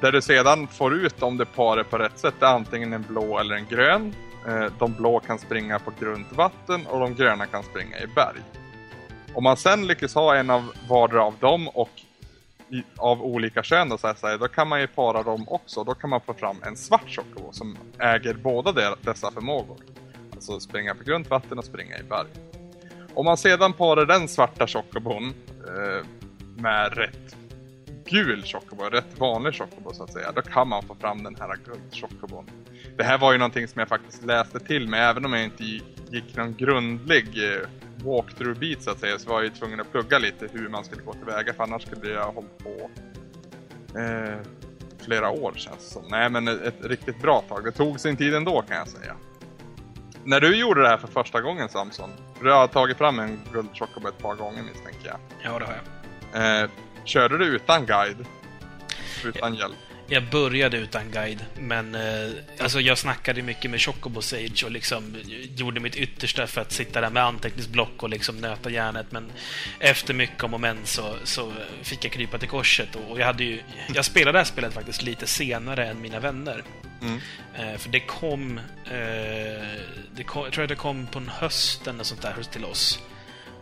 [SPEAKER 1] där du sedan får ut om det parar på rätt sätt är antingen en blå eller en grön. Eh, de blå kan springa på grunt vatten och de gröna kan springa i berg. Om man sen lyckas ha en av vardera av dem och i, av olika kön då, så att säga, då kan man ju para dem också. Då kan man få fram en svart chocobo som äger båda de, dessa förmågor. Alltså springa på grunt vatten och springa i berg. Om man sedan parar den svarta chocobon eh, med rätt gul chocobo, rätt vanlig chocobo så att säga, då kan man få fram den här guldchocobon. Det här var ju någonting som jag faktiskt läste till mig, även om jag inte gick någon grundlig eh, walkthrough-bit så att säga, så var jag ju tvungen att plugga lite hur man skulle gå tillväga, för annars skulle jag hållit på eh, flera år känns det som. Nej men ett, ett riktigt bra tag, det tog sin tid ändå kan jag säga. När du gjorde det här för första gången Samson, för du har tagit fram en guldchocobo ett par gånger misstänker jag.
[SPEAKER 2] Ja, det har jag.
[SPEAKER 1] Eh, Körde du utan guide? Utan hjälp?
[SPEAKER 2] Jag började utan guide, men eh, alltså jag snackade mycket med Chocobo Sage och liksom gjorde mitt yttersta för att sitta där med anteckningsblock och liksom nöta järnet. Men efter mycket om och men så, så fick jag krypa till korset. Och jag, hade ju, jag spelade det här spelet faktiskt lite senare än mina vänner. Mm. Eh, för det kom, eh, det kom... Jag tror att det kom på en hösten och sånt där till oss.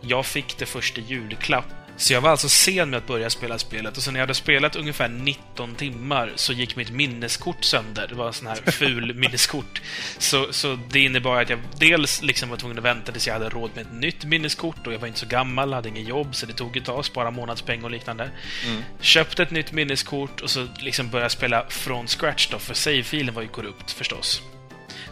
[SPEAKER 2] Jag fick det första julklapp så jag var alltså sen med att börja spela spelet och sen när jag hade spelat ungefär 19 timmar så gick mitt minneskort sönder. Det var en sån här ful minneskort. Så, så det innebar att jag dels liksom var tvungen att vänta tills jag hade råd med ett nytt minneskort och jag var inte så gammal, hade ingen jobb så det tog ett tag, spara månadspeng och liknande. Mm. Köpte ett nytt minneskort och så liksom började spela från scratch då, för save-filen var ju korrupt förstås.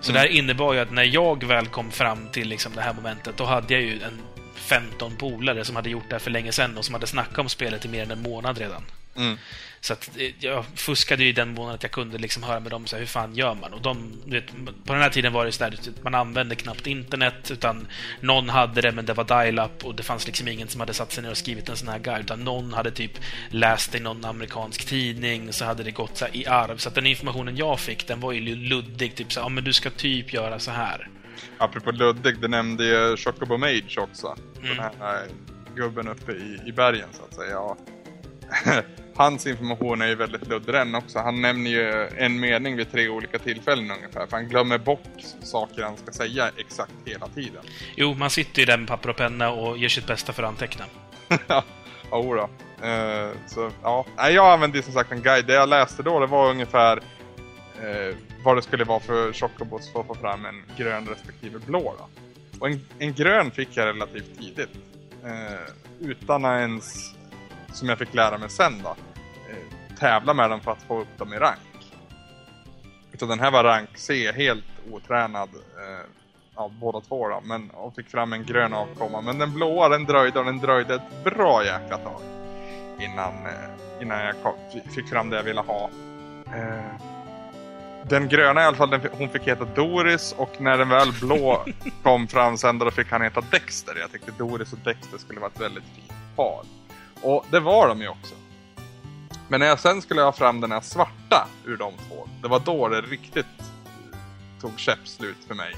[SPEAKER 2] Så mm. det här innebar ju att när jag väl kom fram till liksom det här momentet, då hade jag ju en 15 polare som hade gjort det här för länge sedan och som hade snackat om spelet i mer än en månad redan. Mm. Så att eh, jag fuskade ju den månaden att jag kunde liksom höra med dem så här, hur fan gör man? Och de, vet, på den här tiden var det så där, man använde knappt internet, utan någon hade det, men det var dial-up och det fanns liksom ingen som hade satt sig ner och skrivit en sån här guide, utan någon hade typ läst i någon amerikansk tidning, så hade det gått så i arv. Så att den informationen jag fick, den var ju luddig, typ så här, ja men du ska typ göra så här.
[SPEAKER 1] Apropå luddig, du nämnde ju Chocobo Mage också. Mm. Den här eh, gubben uppe i, i bergen så att säga. Ja. Hans information är ju väldigt luddig den också. Han nämner ju en mening vid tre olika tillfällen ungefär. För han glömmer bort saker han ska säga exakt hela tiden.
[SPEAKER 2] Jo, man sitter ju där med papper och penna och gör sitt bästa för att anteckna.
[SPEAKER 1] ja, då. Uh, så, ja. Jag använde som sagt en guide. Det jag läste då det var ungefär eh, vad det skulle vara för Chocobots för att få fram en grön respektive blå. Då. Och en, en grön fick jag relativt tidigt. Eh, utan att ens, som jag fick lära mig sen då, eh, tävla med dem för att få upp dem i rank. Utan den här var rank C, helt otränad eh, av båda två då, men och fick fram en grön avkomma. Men den blåa den dröjde och den dröjde ett bra jäkla tag innan, eh, innan jag kom, fick fram det jag ville ha. Eh, den gröna i alla fall, den, hon fick heta Doris och när den väl blå kom fram sen då fick han heta Dexter. Jag tyckte Doris och Dexter skulle vara ett väldigt fint par. Och det var de ju också. Men när jag sen skulle ha fram den här svarta ur de två, det var då det riktigt tog käppslut för mig.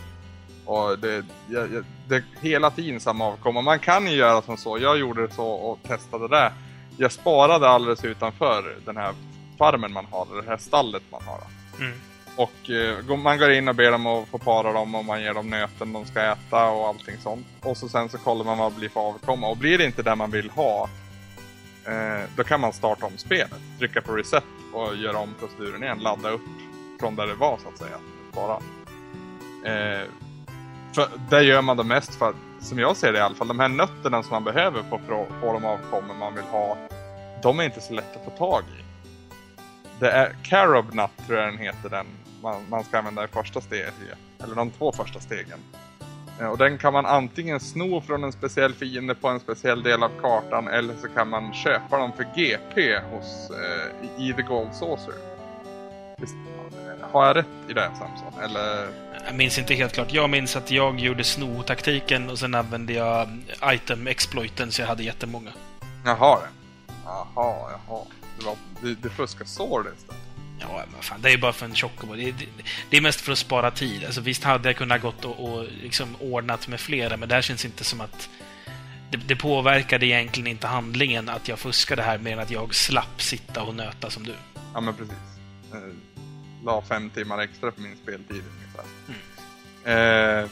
[SPEAKER 1] Och det, jag, det hela tiden samma avkomma. Man kan ju göra som så, jag gjorde det så och testade det. Jag sparade alldeles utanför den här farmen man har, det här stallet man har. Mm. Och eh, man går in och ber dem att få para dem och man ger dem nöten de ska äta och allting sånt. Och så sen så kollar man vad det blir för avkomma. Och blir det inte det man vill ha Eh, då kan man starta om spelet. Trycka på reset och göra om proceduren igen. Ladda upp från där det var så att säga. Bara. Eh, för det gör man det mest för att, som jag ser det i alla fall, de här nötterna som man behöver för att få de avkommor man vill ha, de är inte så lätta att få tag i. Det är Carob Nut tror jag den heter, den man, man ska använda i första steget. Eller de två första stegen. Eh, och den kan man antingen sno från en speciell fiende på en speciell del av kartan eller så kan man köpa dem för GP hos, eh, i The Gold Saucer. Visst, har jag rätt i det Samson? Eller?
[SPEAKER 2] Jag minns inte helt klart. Jag minns att jag gjorde sno-taktiken och sen använde jag item-exploiten så jag hade jättemånga.
[SPEAKER 1] Jaha, jaha, jaha. Det, var, det, det fuskar så det istället.
[SPEAKER 2] Ja, men fan, det är bara för en chocobo. Det, det, det, är mest för att spara tid. Alltså, visst hade jag kunnat gått och, och liksom ordnat med flera, men det här känns inte som att... Det, det påverkade egentligen inte handlingen att jag fuskade här, mer än att jag slapp sitta och nöta som du.
[SPEAKER 1] Ja, men precis. Eh, la fem timmar extra på min speltid ungefär. Mm. Eh,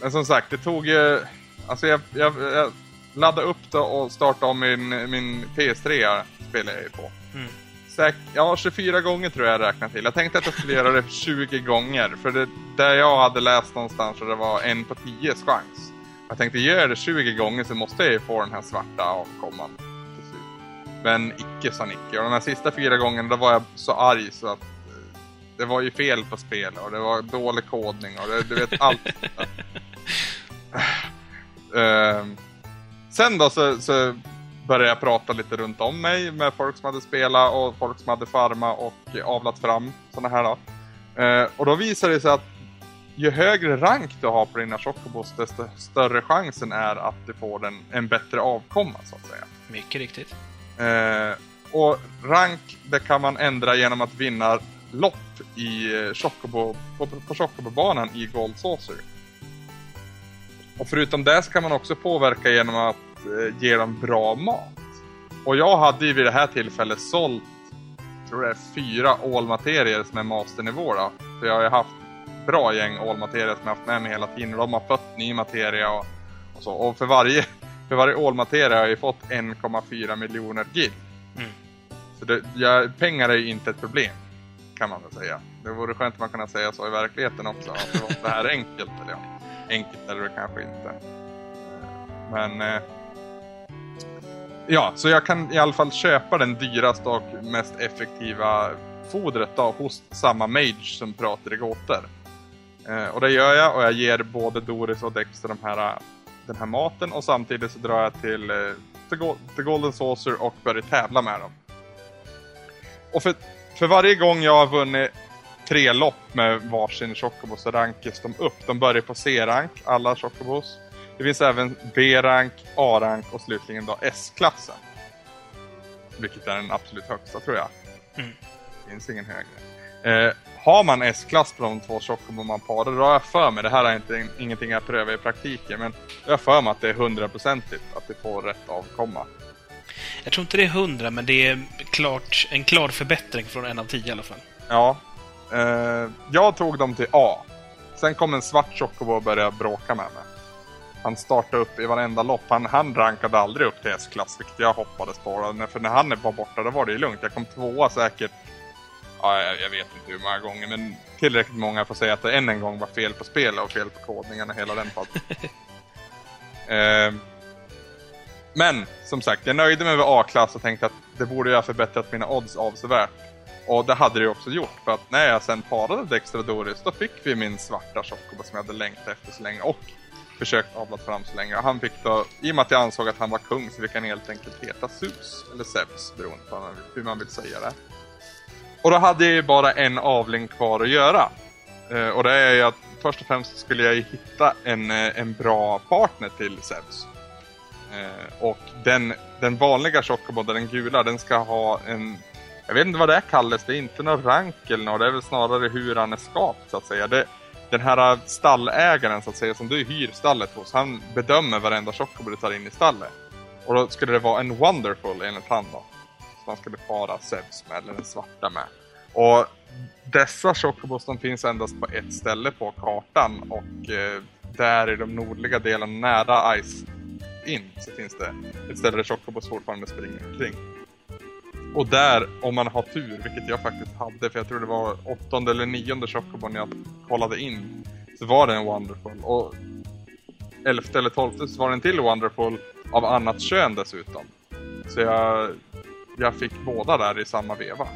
[SPEAKER 1] men som sagt, det tog ju... Alltså jag, jag, jag laddade upp det och startade om min, min PS3 spelade jag ju på. Mm säkert, ja 24 gånger tror jag jag räknat till. Jag tänkte att jag skulle göra det 20 gånger. För det där jag hade läst någonstans och det var en på 10 chans. Jag tänkte gör det 20 gånger så måste jag ju få den här svarta avkomman. Men icke sa Nicke. Och de här sista fyra gångerna då var jag så arg så att eh, det var ju fel på spel och det var dålig kodning och det, du vet allt. uh, sen då så, så började jag prata lite runt om mig med folk som hade spelat och folk som hade farma och avlat fram sådana här då. Eh, och då visade det sig att ju högre rank du har på dina chocobos desto större chansen är att du får en, en bättre avkomma så att säga.
[SPEAKER 2] Mycket riktigt.
[SPEAKER 1] Eh, och rank det kan man ändra genom att vinna lopp i eh, Chocobo, på, på Chocobo-banan i Gold Saucer. Och förutom det så kan man också påverka genom att ge dem bra mat. Och jag hade ju vid det här tillfället sålt, tror det är fyra ålmaterier som är masternivå då. För jag har ju haft bra gäng ålmaterier som jag haft med mig hela tiden. Och de har fött ny materia och, och så. Och för varje, för varje ålmateria har jag ju fått 1,4 miljoner gil. Mm. Så det, ja, pengar är ju inte ett problem. Kan man väl säga. Det vore skönt om man kunde säga så i verkligheten också. Att det var så här enkelt. Eller ja, enkelt är det kanske inte. Men eh, Ja, så jag kan i alla fall köpa den dyraste och mest effektiva fodret då hos samma mage som pratar i gåtor. Eh, och det gör jag och jag ger både Doris och Dexter de här, den här maten och samtidigt så drar jag till, eh, till, till Golden Saucer och börjar tävla med dem. Och för, för varje gång jag har vunnit tre lopp med varsin Chocobo så rankas de upp. De börjar på C-rank, alla Chocobos. Det finns även B-rank, A-rank och slutligen då S-klassen. Vilket är den absolut högsta tror jag. Mm. Det finns ingen högre. Eh, har man S-klass på de två Chocobo man parar, då har jag för mig, det här är inte, ingenting jag prövar i praktiken, men jag har för mig att det är hundraprocentigt att du får rätt avkomma.
[SPEAKER 2] Jag tror inte det är hundra, men det är klart, en klar förbättring från en av tio i alla fall.
[SPEAKER 1] Ja. Eh, jag tog dem till A. Sen kom en svart Chocobo och började bråka med mig. Han startade upp i varenda lopp. Han, han rankade aldrig upp till S-klass, vilket jag hoppades på. För när han var borta, då var det ju lugnt. Jag kom tvåa säkert, ja, jag, jag vet inte hur många gånger, men tillräckligt många för att säga att det än en gång var fel på spelet och fel på kodningen och hela den podden. eh, men, som sagt, jag nöjde mig med A-klass och tänkte att det borde jag ha förbättrat mina odds avsevärt. Och det hade det ju också gjort, för att när jag sen parade Dexter och Doris, då fick vi min svarta Chocobo som jag hade längtat efter så länge. Och försökt avlat fram så länge. Han fick då, i och med att jag ansåg att han var kung så fick han helt enkelt heta Zeus, eller Zeus beroende på hur man vill säga det. Och då hade jag ju bara en avling kvar att göra. Eh, och det är ju att först och främst skulle jag ju hitta en, eh, en bra partner till Zeus. Eh, och den, den vanliga Chocobo, den gula, den ska ha en jag vet inte vad det kallas, det är inte någon rank eller något, det är väl snarare hur han är skapt så att säga. Det, den här stallägaren så att säga, som du hyr stallet hos, han bedömer varenda chocobo du tar in i stallet. Och då skulle det vara en Wonderful enligt han då. Som han skulle para Zeus med, eller den svarta med. Och dessa chocobos de finns endast på ett ställe på kartan och eh, där i de nordliga delarna nära Ice In så finns det ett ställe där chocobos fortfarande springer omkring. Och där, om man har tur, vilket jag faktiskt hade, för jag tror det var åttonde eller nionde Chocobon jag kollade in, så var det en Wonderful. Och elfte eller tolfte så var det en till Wonderful av annat kön dessutom. Så jag, jag fick båda där i samma veva.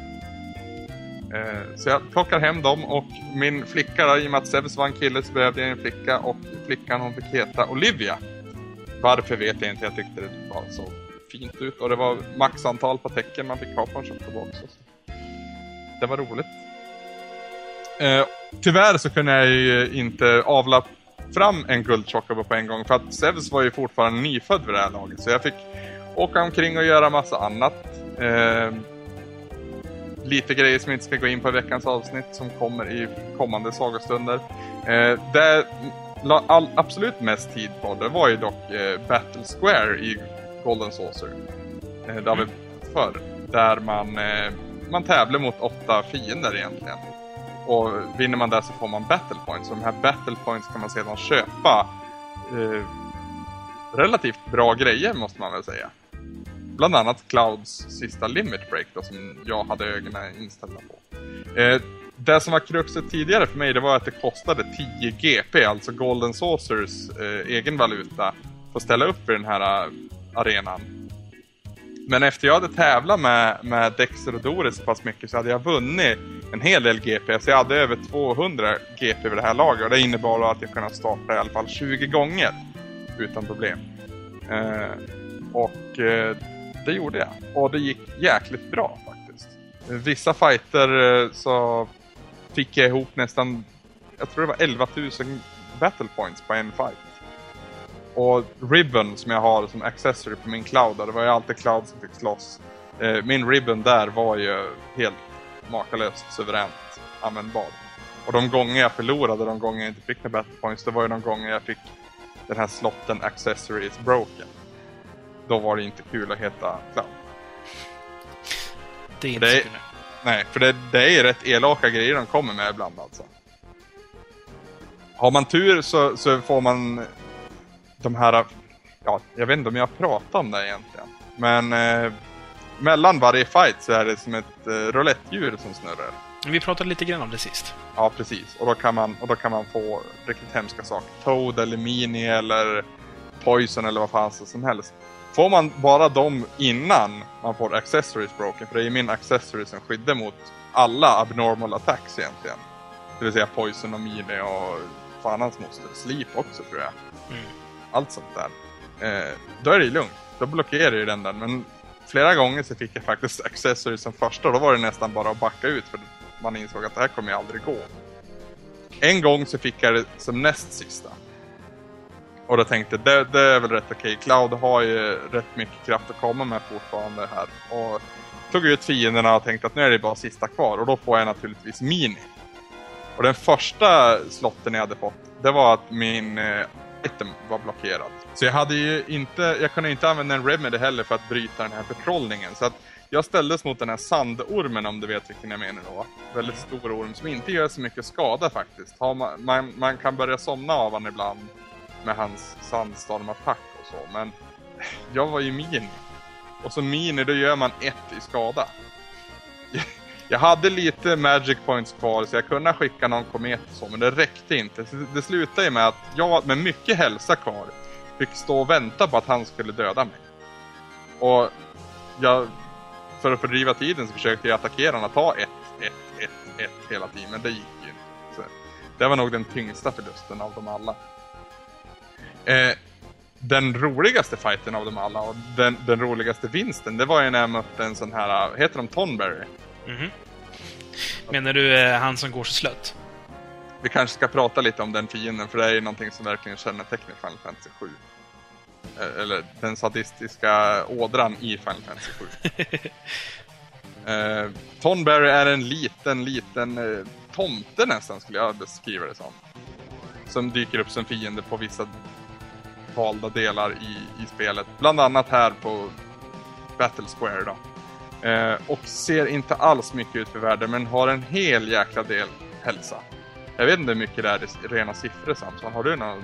[SPEAKER 1] Eh, så jag plockar hem dem och min flicka då, i och med att Zeus var en kille så behövde jag en flicka och flickan hon fick heta Olivia. Varför vet jag inte, jag tyckte det var så fint ut och det var maxantal på tecken man fick ha på en shuffleboard. också. Det var roligt. Eh, tyvärr så kunde jag ju inte avla fram en guldchocobo på en gång för att Zeus var ju fortfarande nyfödd vid det här laget så jag fick åka omkring och göra massa annat. Eh, lite grejer som jag inte ska gå in på i veckans avsnitt som kommer i kommande sagostunder. Eh, det la all, absolut mest tid på det var ju dock eh, Battle Square i Golden Saucer. Eh, det har vi förr. Där man, eh, man tävlar mot åtta fiender egentligen. Och vinner man där så får man battle points. Och de här battle points kan man sedan köpa eh, relativt bra grejer måste man väl säga. Bland annat Clouds sista limit break då, som jag hade ögonen inställda på. Eh, det som var kruxet tidigare för mig det var att det kostade 10 GP, alltså Golden Saucers eh, egen valuta, för att ställa upp i den här arenan. Men efter jag hade tävlat med, med Dexter och Doris så pass mycket så hade jag vunnit en hel del GP. Så jag hade över 200 GP vid det här laget och det innebar att jag kunde starta i alla fall 20 gånger utan problem. Eh, och eh, det gjorde jag. Och det gick jäkligt bra faktiskt. Vissa fighter eh, så fick jag ihop nästan, jag tror det var 11 000 battle points på en fight. Och Ribbon som jag har som accessory på min Cloud, det var ju alltid Cloud som fick slåss. Eh, min Ribbon där var ju helt makalöst suveränt användbar. Och de gånger jag förlorade, de gånger jag inte fick några battle points, det var ju de gånger jag fick den här slotten accessory is broken. Då var det inte kul att heta Cloud.
[SPEAKER 2] Det är inte
[SPEAKER 1] Det är-
[SPEAKER 2] så kul.
[SPEAKER 1] Nej, för det, det är ju rätt elaka grejer de kommer med ibland alltså. Har man tur så, så får man de här, ja, jag vet inte om jag pratar om det egentligen. Men eh, mellan varje fight så är det som ett eh, roulettdjur som snurrar.
[SPEAKER 2] Vi pratade lite grann om det sist.
[SPEAKER 1] Ja, precis. Och då kan man, och då kan man få riktigt hemska saker. Toad eller Mini eller Poison eller vad fan som helst. Får man bara dem innan man får accessories broken, för det är ju min accessory som skyddar mot alla abnormal attacks egentligen. Det vill säga Poison och Mini och fan hans moster. Sleep också tror jag.
[SPEAKER 2] Mm.
[SPEAKER 1] Allt sånt där. Eh, då är det ju lugnt. Då blockerar ju den där. Men flera gånger så fick jag faktiskt Accessory som första. Då var det nästan bara att backa ut för man insåg att det här kommer ju aldrig gå. En gång så fick jag det som näst sista. Och då tänkte jag, det, det är väl rätt okej. Cloud har ju rätt mycket kraft att komma med fortfarande här. Och tog ut fienderna och tänkte att nu är det bara sista kvar. Och då får jag naturligtvis Mini. Och den första slotten jag hade fått, det var att min eh, item var blockerat. Så jag hade ju inte, jag kunde inte använda en remedy heller för att bryta den här förtrollningen. Så att jag ställdes mot den här sandormen om du vet vilken jag menar då. Väldigt stor orm som inte gör så mycket skada faktiskt. Har man, man, man kan börja somna av han ibland med hans sandstormattack och så. Men jag var ju mini. Och som mini då gör man ett i skada. Jag hade lite magic points kvar så jag kunde skicka någon komet och så, men det räckte inte. Så det slutade ju med att jag med mycket hälsa kvar fick stå och vänta på att han skulle döda mig. Och jag, för att fördriva tiden så försökte jag attackera honom och ta ett, ett, ett, ett hela tiden, men det gick ju inte. Så det var nog den tyngsta förlusten av dem alla. Eh, den roligaste fighten av dem alla och den, den roligaste vinsten, det var ju när jag mötte en sån här, heter de Tonberry?
[SPEAKER 2] Mhm. Menar du eh, han som går så slött?
[SPEAKER 1] Vi kanske ska prata lite om den fienden, för det är ju någonting som verkligen kännetecknar Final Fantasy 7. Eh, Eller den sadistiska ådran i Final Fantasy 7. eh, Tonberry är en liten, liten eh, tomte nästan, skulle jag beskriva det som. Som dyker upp som fiende på vissa valda delar i, i spelet. Bland annat här på Battle Square då. Eh, och ser inte alls mycket ut för världen, men har en hel jäkla del hälsa. Jag vet inte hur mycket det är i rena siffror Samson. Har du någon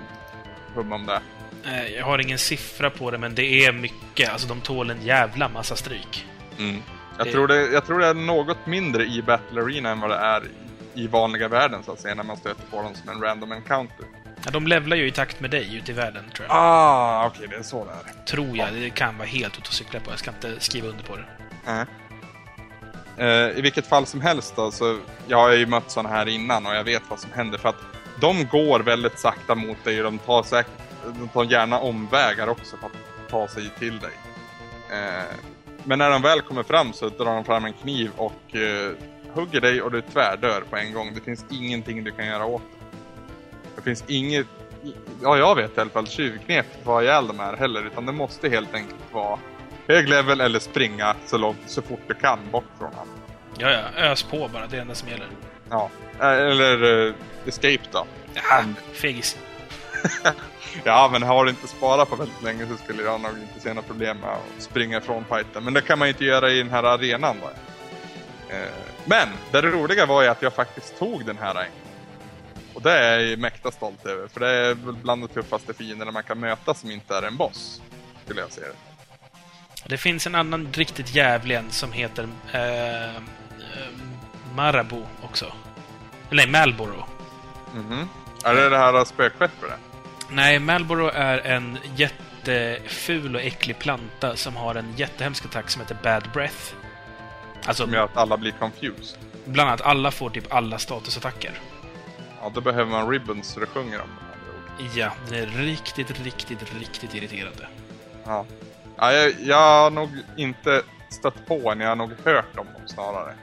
[SPEAKER 1] hum om det?
[SPEAKER 2] Eh, Jag har ingen siffra på det, men det är mycket. Alltså, de tål en jävla massa stryk.
[SPEAKER 1] Mm. Jag,
[SPEAKER 2] Det-
[SPEAKER 1] tror det, jag tror det är något mindre i Battle Arena än vad det är i, vanliga världen så att säga, när man stöter på dem som en random encounter.
[SPEAKER 2] Ja, de levlar ju i takt med dig ute i världen, tror jag.
[SPEAKER 1] Ah, okej, det är så det är.
[SPEAKER 2] Tror jag. Det kan vara helt ute och cykla på. Jag ska inte skriva under på det.
[SPEAKER 1] Nej. Eh, I vilket fall som helst då, så jag har ju mött sådana här innan och jag vet vad som händer för att de går väldigt sakta mot dig och de tar, säkert, de tar gärna omvägar också för att ta sig till dig. Eh, men när de väl kommer fram så drar de fram en kniv och eh, hugger dig och du tvärdör på en gång. Det finns ingenting du kan göra åt det. Det finns inget, ja jag vet i alla fall, tjuvknep för att ha ihjäl de här heller utan det måste helt enkelt vara hög level eller springa så långt, så fort du kan bort från honom.
[SPEAKER 2] Ja, ja. Ös på bara. Det är det enda som gäller.
[SPEAKER 1] Ja, Eh, eller uh, escape då.
[SPEAKER 2] Ja, fegis.
[SPEAKER 1] Ja, men har du inte sparat på väldigt länge så skulle jag nog inte se några problem med att springa ifrån fighten. Men det kan man ju inte göra i den här arenan då. Eh, Men det roliga var ju att jag faktiskt tog den här en. Och det är jag mäkta stolt över, för det är väl bland de tuffaste fienderna man kan möta som inte är en boss. Skulle jag säga det.
[SPEAKER 2] Det finns en annan riktigt jävlig en som heter eh, eh, Marabou också. Nej, Malboro.
[SPEAKER 1] Mhm. Är det det här spökskeppet?
[SPEAKER 2] Nej, Malboro är en jätteful och äcklig planta som har en jättehemsk attack som heter Bad Breath. Alltså,
[SPEAKER 1] Som gör att alla blir confused.
[SPEAKER 2] bland annat alla får typ alla statusattacker.
[SPEAKER 1] Ja, då behöver man ribbons så det sjunger om det.
[SPEAKER 2] Ja, den är riktigt, riktigt, riktigt irriterande.
[SPEAKER 1] Ja. Ja jag, jag har nog inte stött på en, jag har nog hört om dem snarare.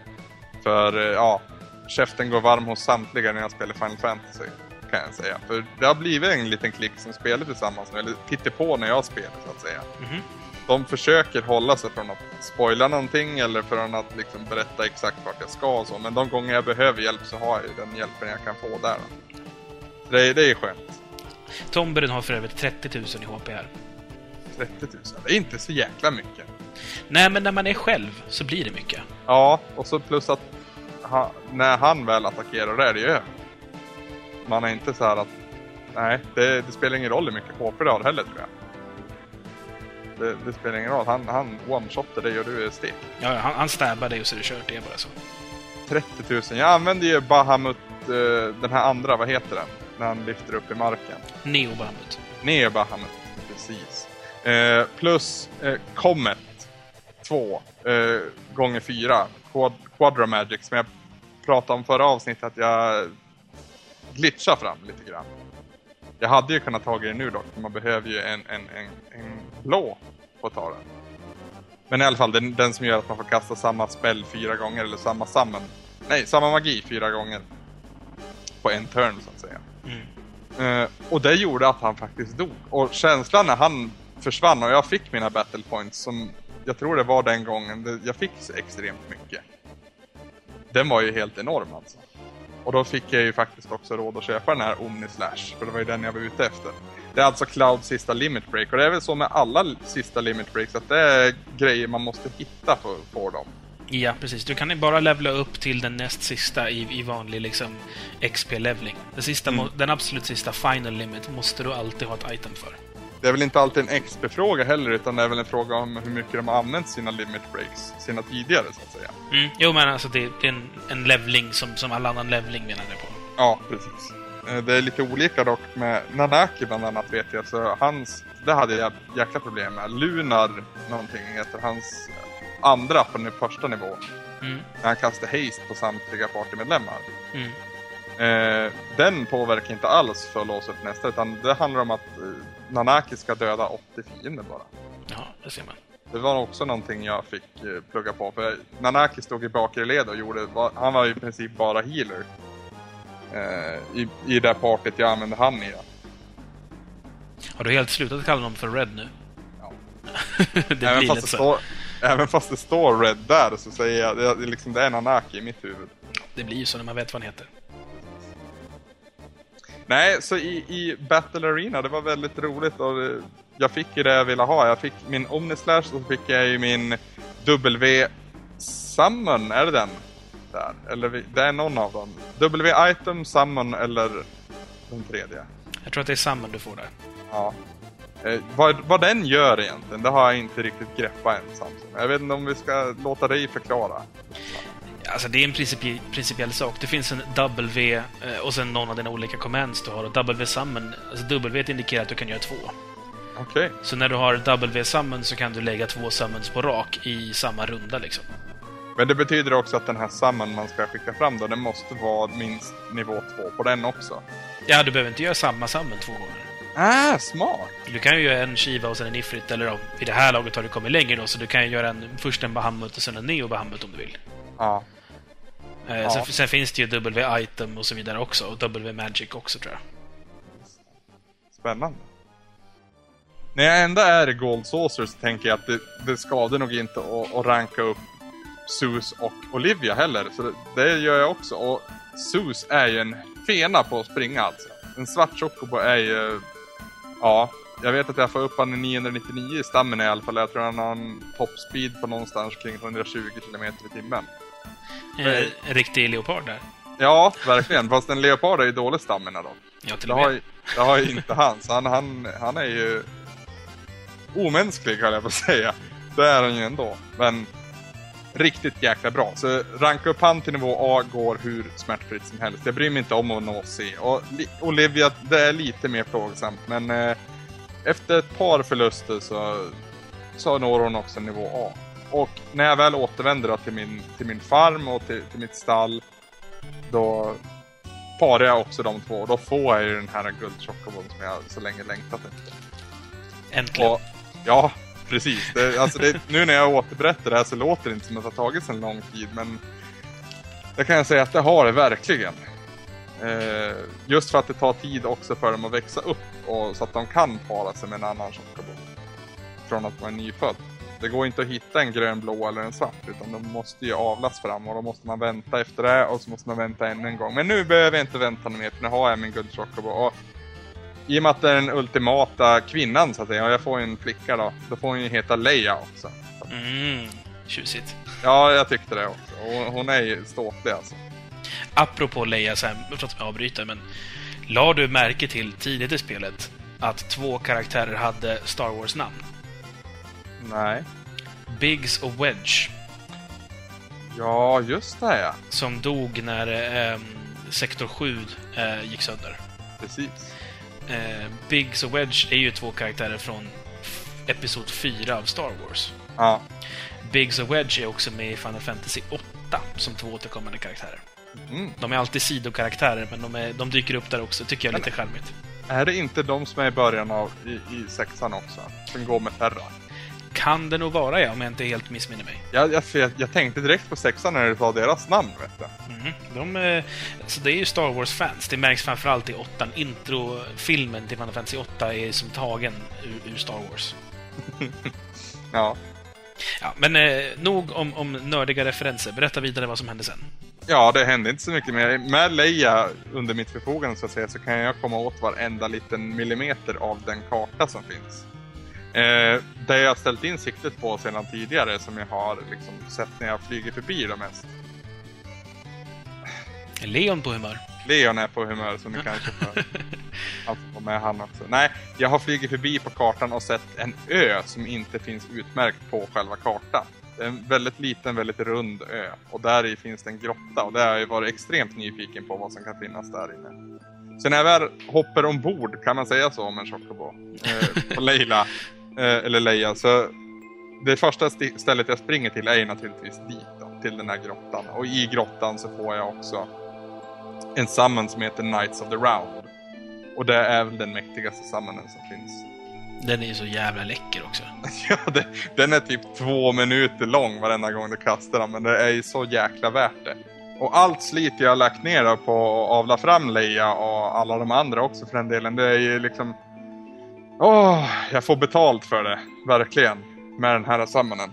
[SPEAKER 1] För eh, ja, käften går varm hos samtliga när jag spelar Final Fantasy. Kan jag säga. För det har blivit en liten klick som spelar tillsammans nu, eller tittar på när jag spelar så att säga.
[SPEAKER 2] Mhm.
[SPEAKER 1] De försöker hålla sig från att spoila någonting eller från att liksom berätta exakt vart jag ska och så. Men de gånger jag behöver hjälp så har jag ju den hjälpen jag kan få där. Det, är- det är skönt.
[SPEAKER 2] Tomberen har för övrigt 30 000 i HP här.
[SPEAKER 1] 30 000, det är inte så jäkla mycket.
[SPEAKER 2] Nej, men när man är själv så blir det mycket.
[SPEAKER 1] Ja, och så plus att ha, när han väl attackerar, då är det ju. Man är inte så här att... Nej, det, det spelar ingen roll hur mycket HP du har heller tror jag. Det, det spelar ingen roll. Han, han one-shotar dig och du är stek.
[SPEAKER 2] Ja, han, han stabbar dig och så är det kört. Det är bara så.
[SPEAKER 1] 30 000. Jag använder ju Bahamut, eh, den här andra, vad heter den? När han lyfter upp i marken.
[SPEAKER 2] Neo Bahamut.
[SPEAKER 1] Ner Bahamut. Eh, plus eh, Comet 2 eh, gånger 4. Quad, Quadra Magic som jag pratade om förra avsnittet att jag glitchar fram lite grann. Jag hade ju kunnat ta det nu dock, för man behöver ju en, en, en, en blå på att ta den. Men i alla fall den, den som gör att man får kasta samma spell fyra gånger, eller samma summon. Nej, samma magi fyra gånger. På en turn så att säga.
[SPEAKER 2] Mm.
[SPEAKER 1] Eh, och det gjorde att han faktiskt dog. Och känslan när han försvann och jag fick mina battle points som jag tror det var den gången jag fick extremt mycket. Den var ju helt enorm alltså. Och då fick jag ju faktiskt också råd att köpa den här Omnislash, för det var ju den jag var ute efter. Det är alltså Clouds sista limit break och det är väl så med alla sista limit breaks att det är grejer man måste hitta för, för dem.
[SPEAKER 2] Ja, precis. Du kan ju bara levla upp till den näst sista i, i vanlig liksom, XP-levling. Den, sista,
[SPEAKER 1] Mm.
[SPEAKER 2] den absolut sista final limit måste du alltid ha ett item för.
[SPEAKER 1] Det är väl inte alltid en XP-fråga heller utan det är väl en fråga om hur mycket de har använt sina limit breaks, sina tidigare så att säga.
[SPEAKER 2] Mm. Jo, men alltså det är en, en levling som, som all annan levling menar jag på.
[SPEAKER 1] Ja, precis. Eh, Det är lite olika dock med Nanaki bland annat vet jag, så hans, det hade jag jäkla problem med. Lunar någonting heter hans andra på den första nivån.
[SPEAKER 2] Mm.
[SPEAKER 1] När han kastar haste på samtliga partymedlemmar.
[SPEAKER 2] Mm.
[SPEAKER 1] Eh, den påverkar inte alls för att låsa upp nästa, utan det handlar om att eh, Nanaki ska döda 80 fiender bara.
[SPEAKER 2] Ja, det ser man.
[SPEAKER 1] Det var också någonting jag fick eh, plugga på, för Nanaki stod i bakre led och gjorde, han var i princip bara healer. Eh, i, I det partyt jag använde han i.
[SPEAKER 2] Har du helt slutat kalla dem för Red nu?
[SPEAKER 1] Ja.
[SPEAKER 2] det
[SPEAKER 1] även,
[SPEAKER 2] blir
[SPEAKER 1] fast det
[SPEAKER 2] så.
[SPEAKER 1] står, även fast det står Red där så säger jag, det, liksom, det är Nanaki i mitt huvud.
[SPEAKER 2] Det blir ju så när man vet vad han heter.
[SPEAKER 1] Nej, så i, i Battle Arena, det var väldigt roligt och jag fick ju det jag ville ha. Jag fick min Omnislash och så fick jag ju min W Summon, är det den? Där, eller det är någon av dem. W Item, Summon eller den tredje.
[SPEAKER 2] Jag tror att det är Summon du får där.
[SPEAKER 1] Ja. Eh, vad, vad den gör egentligen, det har jag inte riktigt greppat än Samson. Jag vet inte om vi ska låta dig förklara.
[SPEAKER 2] Alltså det är en principi principiell sak. Det finns en W eh, och sen någon av dina olika commands du har. Och W-summon, alltså W indikerar att du kan göra två.
[SPEAKER 1] Okej.
[SPEAKER 2] Så när du har W-summon så kan du lägga två summons på rak i samma runda liksom.
[SPEAKER 1] Men det betyder också att den här summon man ska skicka fram då, den måste vara minst nivå 2 på den också.
[SPEAKER 2] Ja, du behöver inte göra samma summon två gånger.
[SPEAKER 1] Ah, smart!
[SPEAKER 2] Du kan ju göra en Shiva och sen en Ifrit, eller då, vid det här laget har du kommit längre då, så du kan ju göra en, först en Bahamut och sen en Neo Bahamut om du vill.
[SPEAKER 1] Ja.
[SPEAKER 2] Eh,
[SPEAKER 1] Ja.
[SPEAKER 2] sen, sen finns det ju W-item och så vidare också, och W-magic också tror jag.
[SPEAKER 1] Spännande. När jag ändå är i Gold Saucer så tänker jag att det, det skadar nog inte att, att ranka upp Sus och Olivia heller. Så det, det gör jag också. Och Sus är ju en fena på att springa alltså. En svart chocobo är ju... Ja, jag vet att jag får upp han i 999 i stammen i alla fall. Jag tror han har en toppspeed på någonstans kring 120 km i timmen.
[SPEAKER 2] Eh, en riktig leopard där.
[SPEAKER 1] Ja, verkligen. Fast en leopard är ju dålig stamina då.
[SPEAKER 2] Ja, till
[SPEAKER 1] Det
[SPEAKER 2] och
[SPEAKER 1] har,
[SPEAKER 2] med.
[SPEAKER 1] ju- det har ju inte han, så han, han, han är ju omänsklig höll jag på att säga. Det är han ju ändå. Men riktigt jäkla bra. Så ranka upp han till nivå A går hur smärtfritt som helst. Jag bryr mig inte om att nå C. Och li- Olivia, det är lite mer plågsamt men eh, efter ett par förluster så, så når hon också nivå A. Och när jag väl återvänder till min, till min farm och till, till mitt stall då parar jag också de två och då får jag ju den här guldchocobon som jag så länge längtat efter.
[SPEAKER 2] Äntligen.
[SPEAKER 1] Och, ja, precis. Det, alltså det, nu när jag återberättar det här så låter det inte som att det har tagit så lång tid men det kan jag säga att det har det verkligen. Eh, just för att det tar tid också för dem att växa upp och så att de kan para sig med en annan chocobon. Från att man är nyfödd. Det går inte att hitta en grön, blå eller en svart utan de måste ju avlas fram och då måste man vänta efter det och så måste man vänta ännu en gång. Men nu behöver jag inte vänta mer för nu har jag min guldchocobo. Och i och med att det är den ultimata kvinnan så att säga, och jag får en flicka då, då får hon ju heta Leia också.
[SPEAKER 2] Mm, tjusigt.
[SPEAKER 1] Ja, jag tyckte det också. Och hon är ju ståtlig alltså.
[SPEAKER 2] Apropå Leia, så här, förlåt att jag avbryter, men la du märke till tidigt i spelet att två karaktärer hade Star Wars-namn?
[SPEAKER 1] Nej.
[SPEAKER 2] Biggs och Wedge,
[SPEAKER 1] Ja, just det ja.
[SPEAKER 2] som dog när ehm, Sektor 7 eh, gick sönder.
[SPEAKER 1] Precis.
[SPEAKER 2] Eh, Biggs och Wedge är ju två karaktärer från Episod 4 av Star Wars.
[SPEAKER 1] Ja.
[SPEAKER 2] Biggs och Wedge är också med i Final Fantasy 8 som två återkommande karaktärer.
[SPEAKER 1] Mm.
[SPEAKER 2] De är alltid sidokaraktärer, men de, är, de dyker upp där också. Tycker jag är lite charmigt.
[SPEAKER 1] Är det inte de som är i början av i, i sexan också? Som går med Terra?
[SPEAKER 2] Kan det nog vara, ja, om jag inte helt missminner mig.
[SPEAKER 1] Jag, jag, jag, jag tänkte direkt på sexan när du sa deras namn, vet du.
[SPEAKER 2] Mhm. De, eh, så det är ju Star Wars-fans. Det märks framförallt i åttan. Introfilmen till Final Fantasy 8 är som tagen ur, ur Star Wars.
[SPEAKER 1] Ja.
[SPEAKER 2] Ja, men eh, nog om, om nördiga referenser. Berätta vidare vad som hände sen.
[SPEAKER 1] Ja, det hände inte så mycket mer. Med Leia under mitt förfogande så att säga så kan jag komma åt varenda liten millimeter av den karta som finns. Eh, det jag har ställt in siktet på sedan tidigare som jag har liksom sett när jag flyger förbi det mest.
[SPEAKER 2] Är Leon på humör?
[SPEAKER 1] Leon är på humör som ni kanske får han får med han också. Nej, jag har flugit förbi på kartan och sett en ö som inte finns utmärkt på själva kartan. Det är en väldigt liten, väldigt rund ö och där i finns det en grotta och där har jag varit extremt nyfiken på vad som kan finnas där inne. Så när jag väl hoppar ombord, kan man säga så om en chocobo, eh, på Leila, eller Leia, så det första stället jag springer till är naturligtvis dit då, till den här grottan. Och i grottan så får jag också en summon som heter Knights of the Round. Och det är väl den mäktigaste summonen som finns.
[SPEAKER 2] Den är ju så jävla läcker också.
[SPEAKER 1] ja, det, den är typ två minuter lång varenda gång du kastar den, men det är ju så jäkla värt det. Och allt slit jag har lagt ner på att avla fram Leia och alla de andra också för den delen, det är ju liksom... Åh, jag får betalt för det, verkligen, med den här summonen.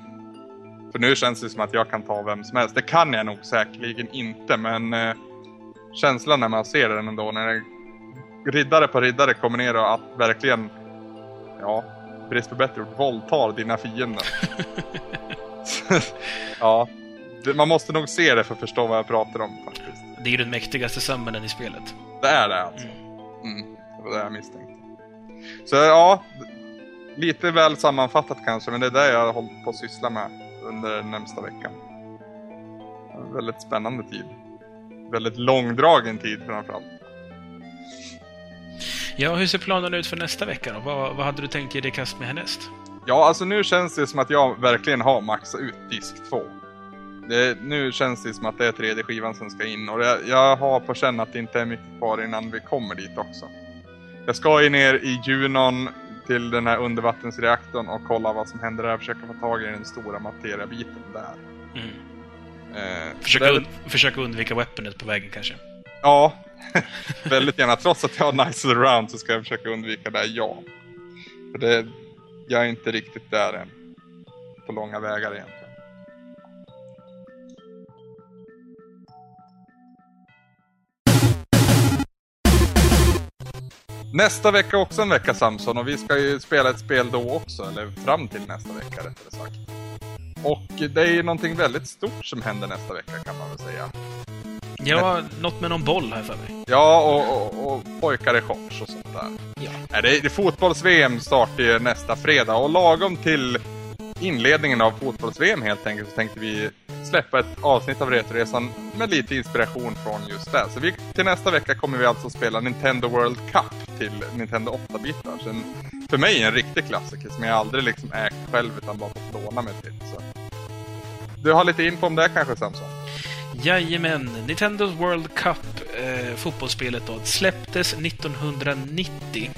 [SPEAKER 1] För nu känns det som att jag kan ta vem som helst. Det kan jag nog säkerligen inte, men eh, känslan när man ser den ändå, när riddare på riddare kommer ner och att verkligen, ja, brist på bättre ord, våldtar dina fiender. ja, man måste nog se det för att förstå vad jag pratar om faktiskt.
[SPEAKER 2] Det är ju den mäktigaste summonen i spelet.
[SPEAKER 1] Det är det alltså. Mm, det var det jag misstänkte. Så ja, lite väl sammanfattat kanske, men det är det jag har hållit på att syssla med under närmsta veckan. En väldigt spännande tid. Väldigt långdragen tid framförallt.
[SPEAKER 2] Ja, hur ser planen ut för nästa vecka då? Vad, vad hade du tänkt ge dig kast med härnäst?
[SPEAKER 1] Ja, alltså nu känns det som att jag verkligen har maxat ut disk 2. Det, nu känns det som att det är tredje skivan som ska in och jag, jag har på känn att det inte är mycket kvar innan vi kommer dit också. Jag ska ju ner i Junon till den här undervattensreaktorn och kolla vad som händer där. Försöka få tag i den stora materiabiten där.
[SPEAKER 2] Mm.
[SPEAKER 1] Eh,
[SPEAKER 2] Försöka,
[SPEAKER 1] det-
[SPEAKER 2] un försöka undvika weaponet på vägen kanske.
[SPEAKER 1] Ja, väldigt gärna. Trots att jag har nice around så ska jag försöka undvika det, ja. För det, jag är inte riktigt där än. På långa vägar egentligen. Nästa vecka är också en vecka Samson och vi ska ju spela ett spel då också, eller fram till nästa vecka rättare sagt. Och det är ju någonting väldigt stort som händer nästa vecka kan man väl säga.
[SPEAKER 2] Ja, något med någon boll här för mig.
[SPEAKER 1] Ja, och, och, och pojkar i shorts och sånt där.
[SPEAKER 2] Ja.
[SPEAKER 1] Nej, det, det fotbolls-VM startar ju nästa fredag och lagom till inledningen av fotbolls-VM helt enkelt så tänkte vi släppa ett avsnitt av Retroresan med lite inspiration från just det. Så vi, till nästa vecka kommer vi alltså spela Nintendo World Cup till Nintendo 8-bitar. För mig en riktig klassiker som jag aldrig liksom ägt själv utan bara fått låna mig till. Så. Du har lite info om det kanske Samson?
[SPEAKER 2] Jajamän, Nintendos World Cup, eh, fotbollsspelet då, släpptes 1990.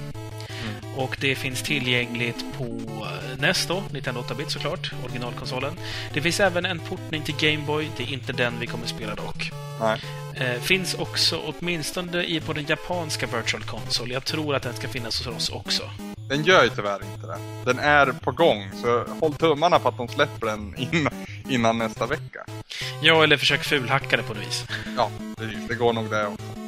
[SPEAKER 2] Och det finns tillgängligt på eh, NES då, Nintendo 8-bit såklart, originalkonsolen. Det finns även en portning till Game Boy, det är inte den vi kommer spela dock.
[SPEAKER 1] Nej.
[SPEAKER 2] Eh, finns också åtminstone i på den japanska Virtual Console. Jag tror att den ska finnas hos oss också.
[SPEAKER 1] Den gör ju tyvärr inte det. Den är på gång, så håll tummarna på att de släpper den innan, innan nästa vecka.
[SPEAKER 2] Ja, eller försök fulhacka det på något vis.
[SPEAKER 1] Ja, precis. Det går nog det också.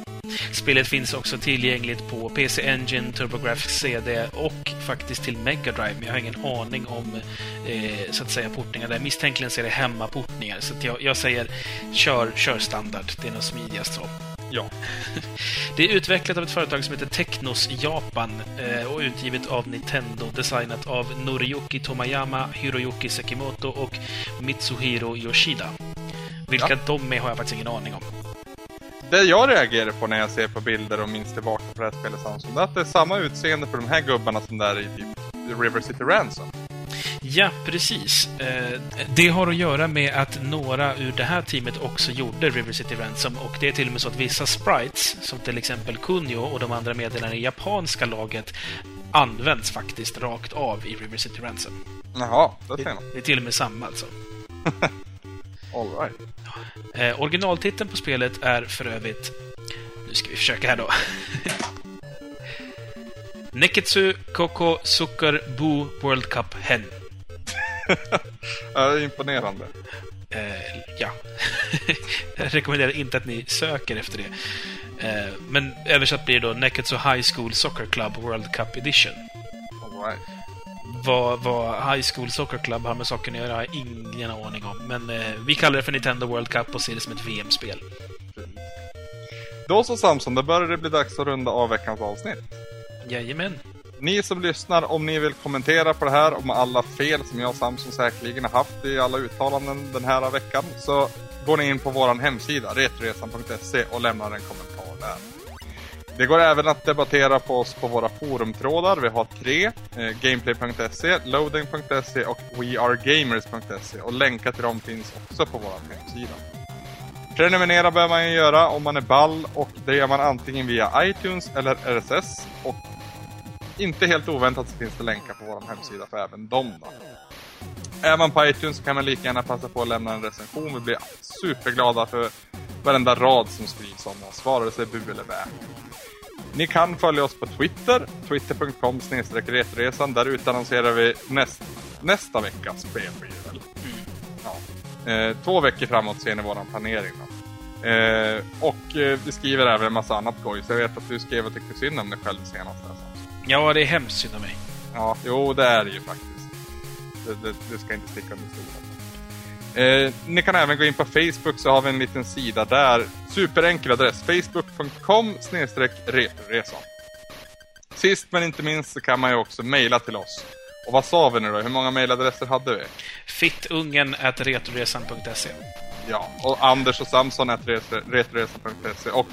[SPEAKER 2] Spelet finns också tillgängligt på PC Engine, TurboGrafx CD och faktiskt till Mega Drive. Men jag har ingen aning om eh, så att säga portningar där. Misstänkligen så är det hemmaportningar. Så jag, jag säger kör, kör standard. Det är nog smidigast så.
[SPEAKER 1] Ja.
[SPEAKER 2] Det är utvecklat av ett företag som heter Technos Japan eh, och utgivet av Nintendo. Designat av Noriyuki Tomayama, Hiroyuki Sekimoto och Mitsuhiro Yoshida. Vilka
[SPEAKER 1] Ja.
[SPEAKER 2] de är har jag faktiskt ingen aning om.
[SPEAKER 1] Det jag reagerar på när jag ser på bilder och minns tillbaka på det här spelet Samsung, det är att det är samma utseende på de här gubbarna som där i typ River City Ransom.
[SPEAKER 2] Ja, precis. Eh, Det har att göra med att några ur det här teamet också gjorde River City Ransom och det är till och med så att vissa sprites, som till exempel Kunio och de andra medlemmarna i japanska laget, används faktiskt rakt av i River City Ransom.
[SPEAKER 1] Jaha, det ser man.
[SPEAKER 2] Det är till och med samma alltså.
[SPEAKER 1] All right.
[SPEAKER 2] Eh, originaltiteln på spelet är för övrigt... Nu ska vi försöka här då. Neketsu Koko Sukar Bu World Cup Hen.
[SPEAKER 1] Ja, det är imponerande.
[SPEAKER 2] Eh, ja. Jag rekommenderar inte att ni söker efter det. Eh, men översatt blir det då Neketsu High School Soccer Club World Cup Edition.
[SPEAKER 1] All right.
[SPEAKER 2] Vad, vad High School Soccer Club har med saken att göra har jag ingen aning om. Men eh, vi kallar det för Nintendo World Cup och ser det som ett VM-spel.
[SPEAKER 1] Då så Samson, då börjar det bli dags att runda av veckans avsnitt.
[SPEAKER 2] Jajamän.
[SPEAKER 1] Ni som lyssnar, om ni vill kommentera på det här, om alla fel som jag och Samson säkerligen har haft i alla uttalanden den här veckan, så går ni in på vår hemsida, retroresan.se och lämnar en kommentar där. Det går även att debattera på oss på våra forumtrådar. Vi har tre. Eh, Gameplay.se, Loading.se och WeAreGamers.se. Och länkar till dem finns också på vår hemsida. Prenumerera behöver man ju göra om man är ball och det gör man antingen via iTunes eller RSS. Och inte helt oväntat så finns det länkar på vår hemsida för även dem. Då. Är man på iTunes så kan man lika gärna passa på att lämna en recension. Vi blir superglada för varenda rad som skrivs om oss, vare sig bu eller bä. Ni kan följa oss på Twitter, twitter.com retroresan. Där utannonserar vi näst, nästa veckas spel blir det väl. Ja. Eh, två veckor framåt ser ni våran planering då. Eh, och eh, vi skriver även en massa annat goj. Så jag vet att du skrev och tyckte synd om dig själv senast. Samson.
[SPEAKER 2] Ja, det är hemskt synd om mig.
[SPEAKER 1] Ja, jo det är det ju faktiskt. Det, det, det ska inte sticka under stolen. Eh, ni kan även gå in på Facebook så har vi en liten sida där. Superenkel adress. Facebook.com retroresan. Sist men inte minst så kan man ju också mejla till oss. Och vad sa vi nu då? Hur många mejladresser hade vi?
[SPEAKER 2] Fittungen.retroresan.se
[SPEAKER 1] Ja, och Anders och Samson retroresan.se och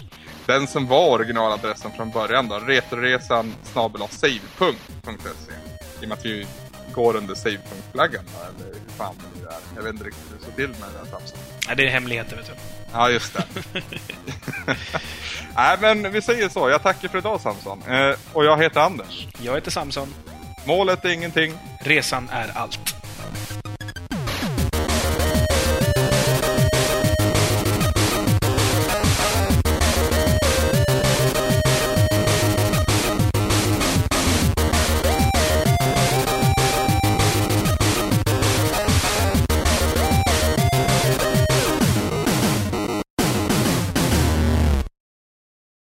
[SPEAKER 1] den som var originaladressen från början då, retroresan save.se. I och med att vi går under save.flaggan eller fan det är. Jag vet inte riktigt hur det står till med den Samson.
[SPEAKER 2] Nej, det är hemligheter vet du.
[SPEAKER 1] Ja, just det. Nej, men vi säger så. Jag tackar för idag Samson. Eh, och jag heter Anders.
[SPEAKER 2] Jag heter Samson.
[SPEAKER 1] Målet är ingenting.
[SPEAKER 2] Resan är allt.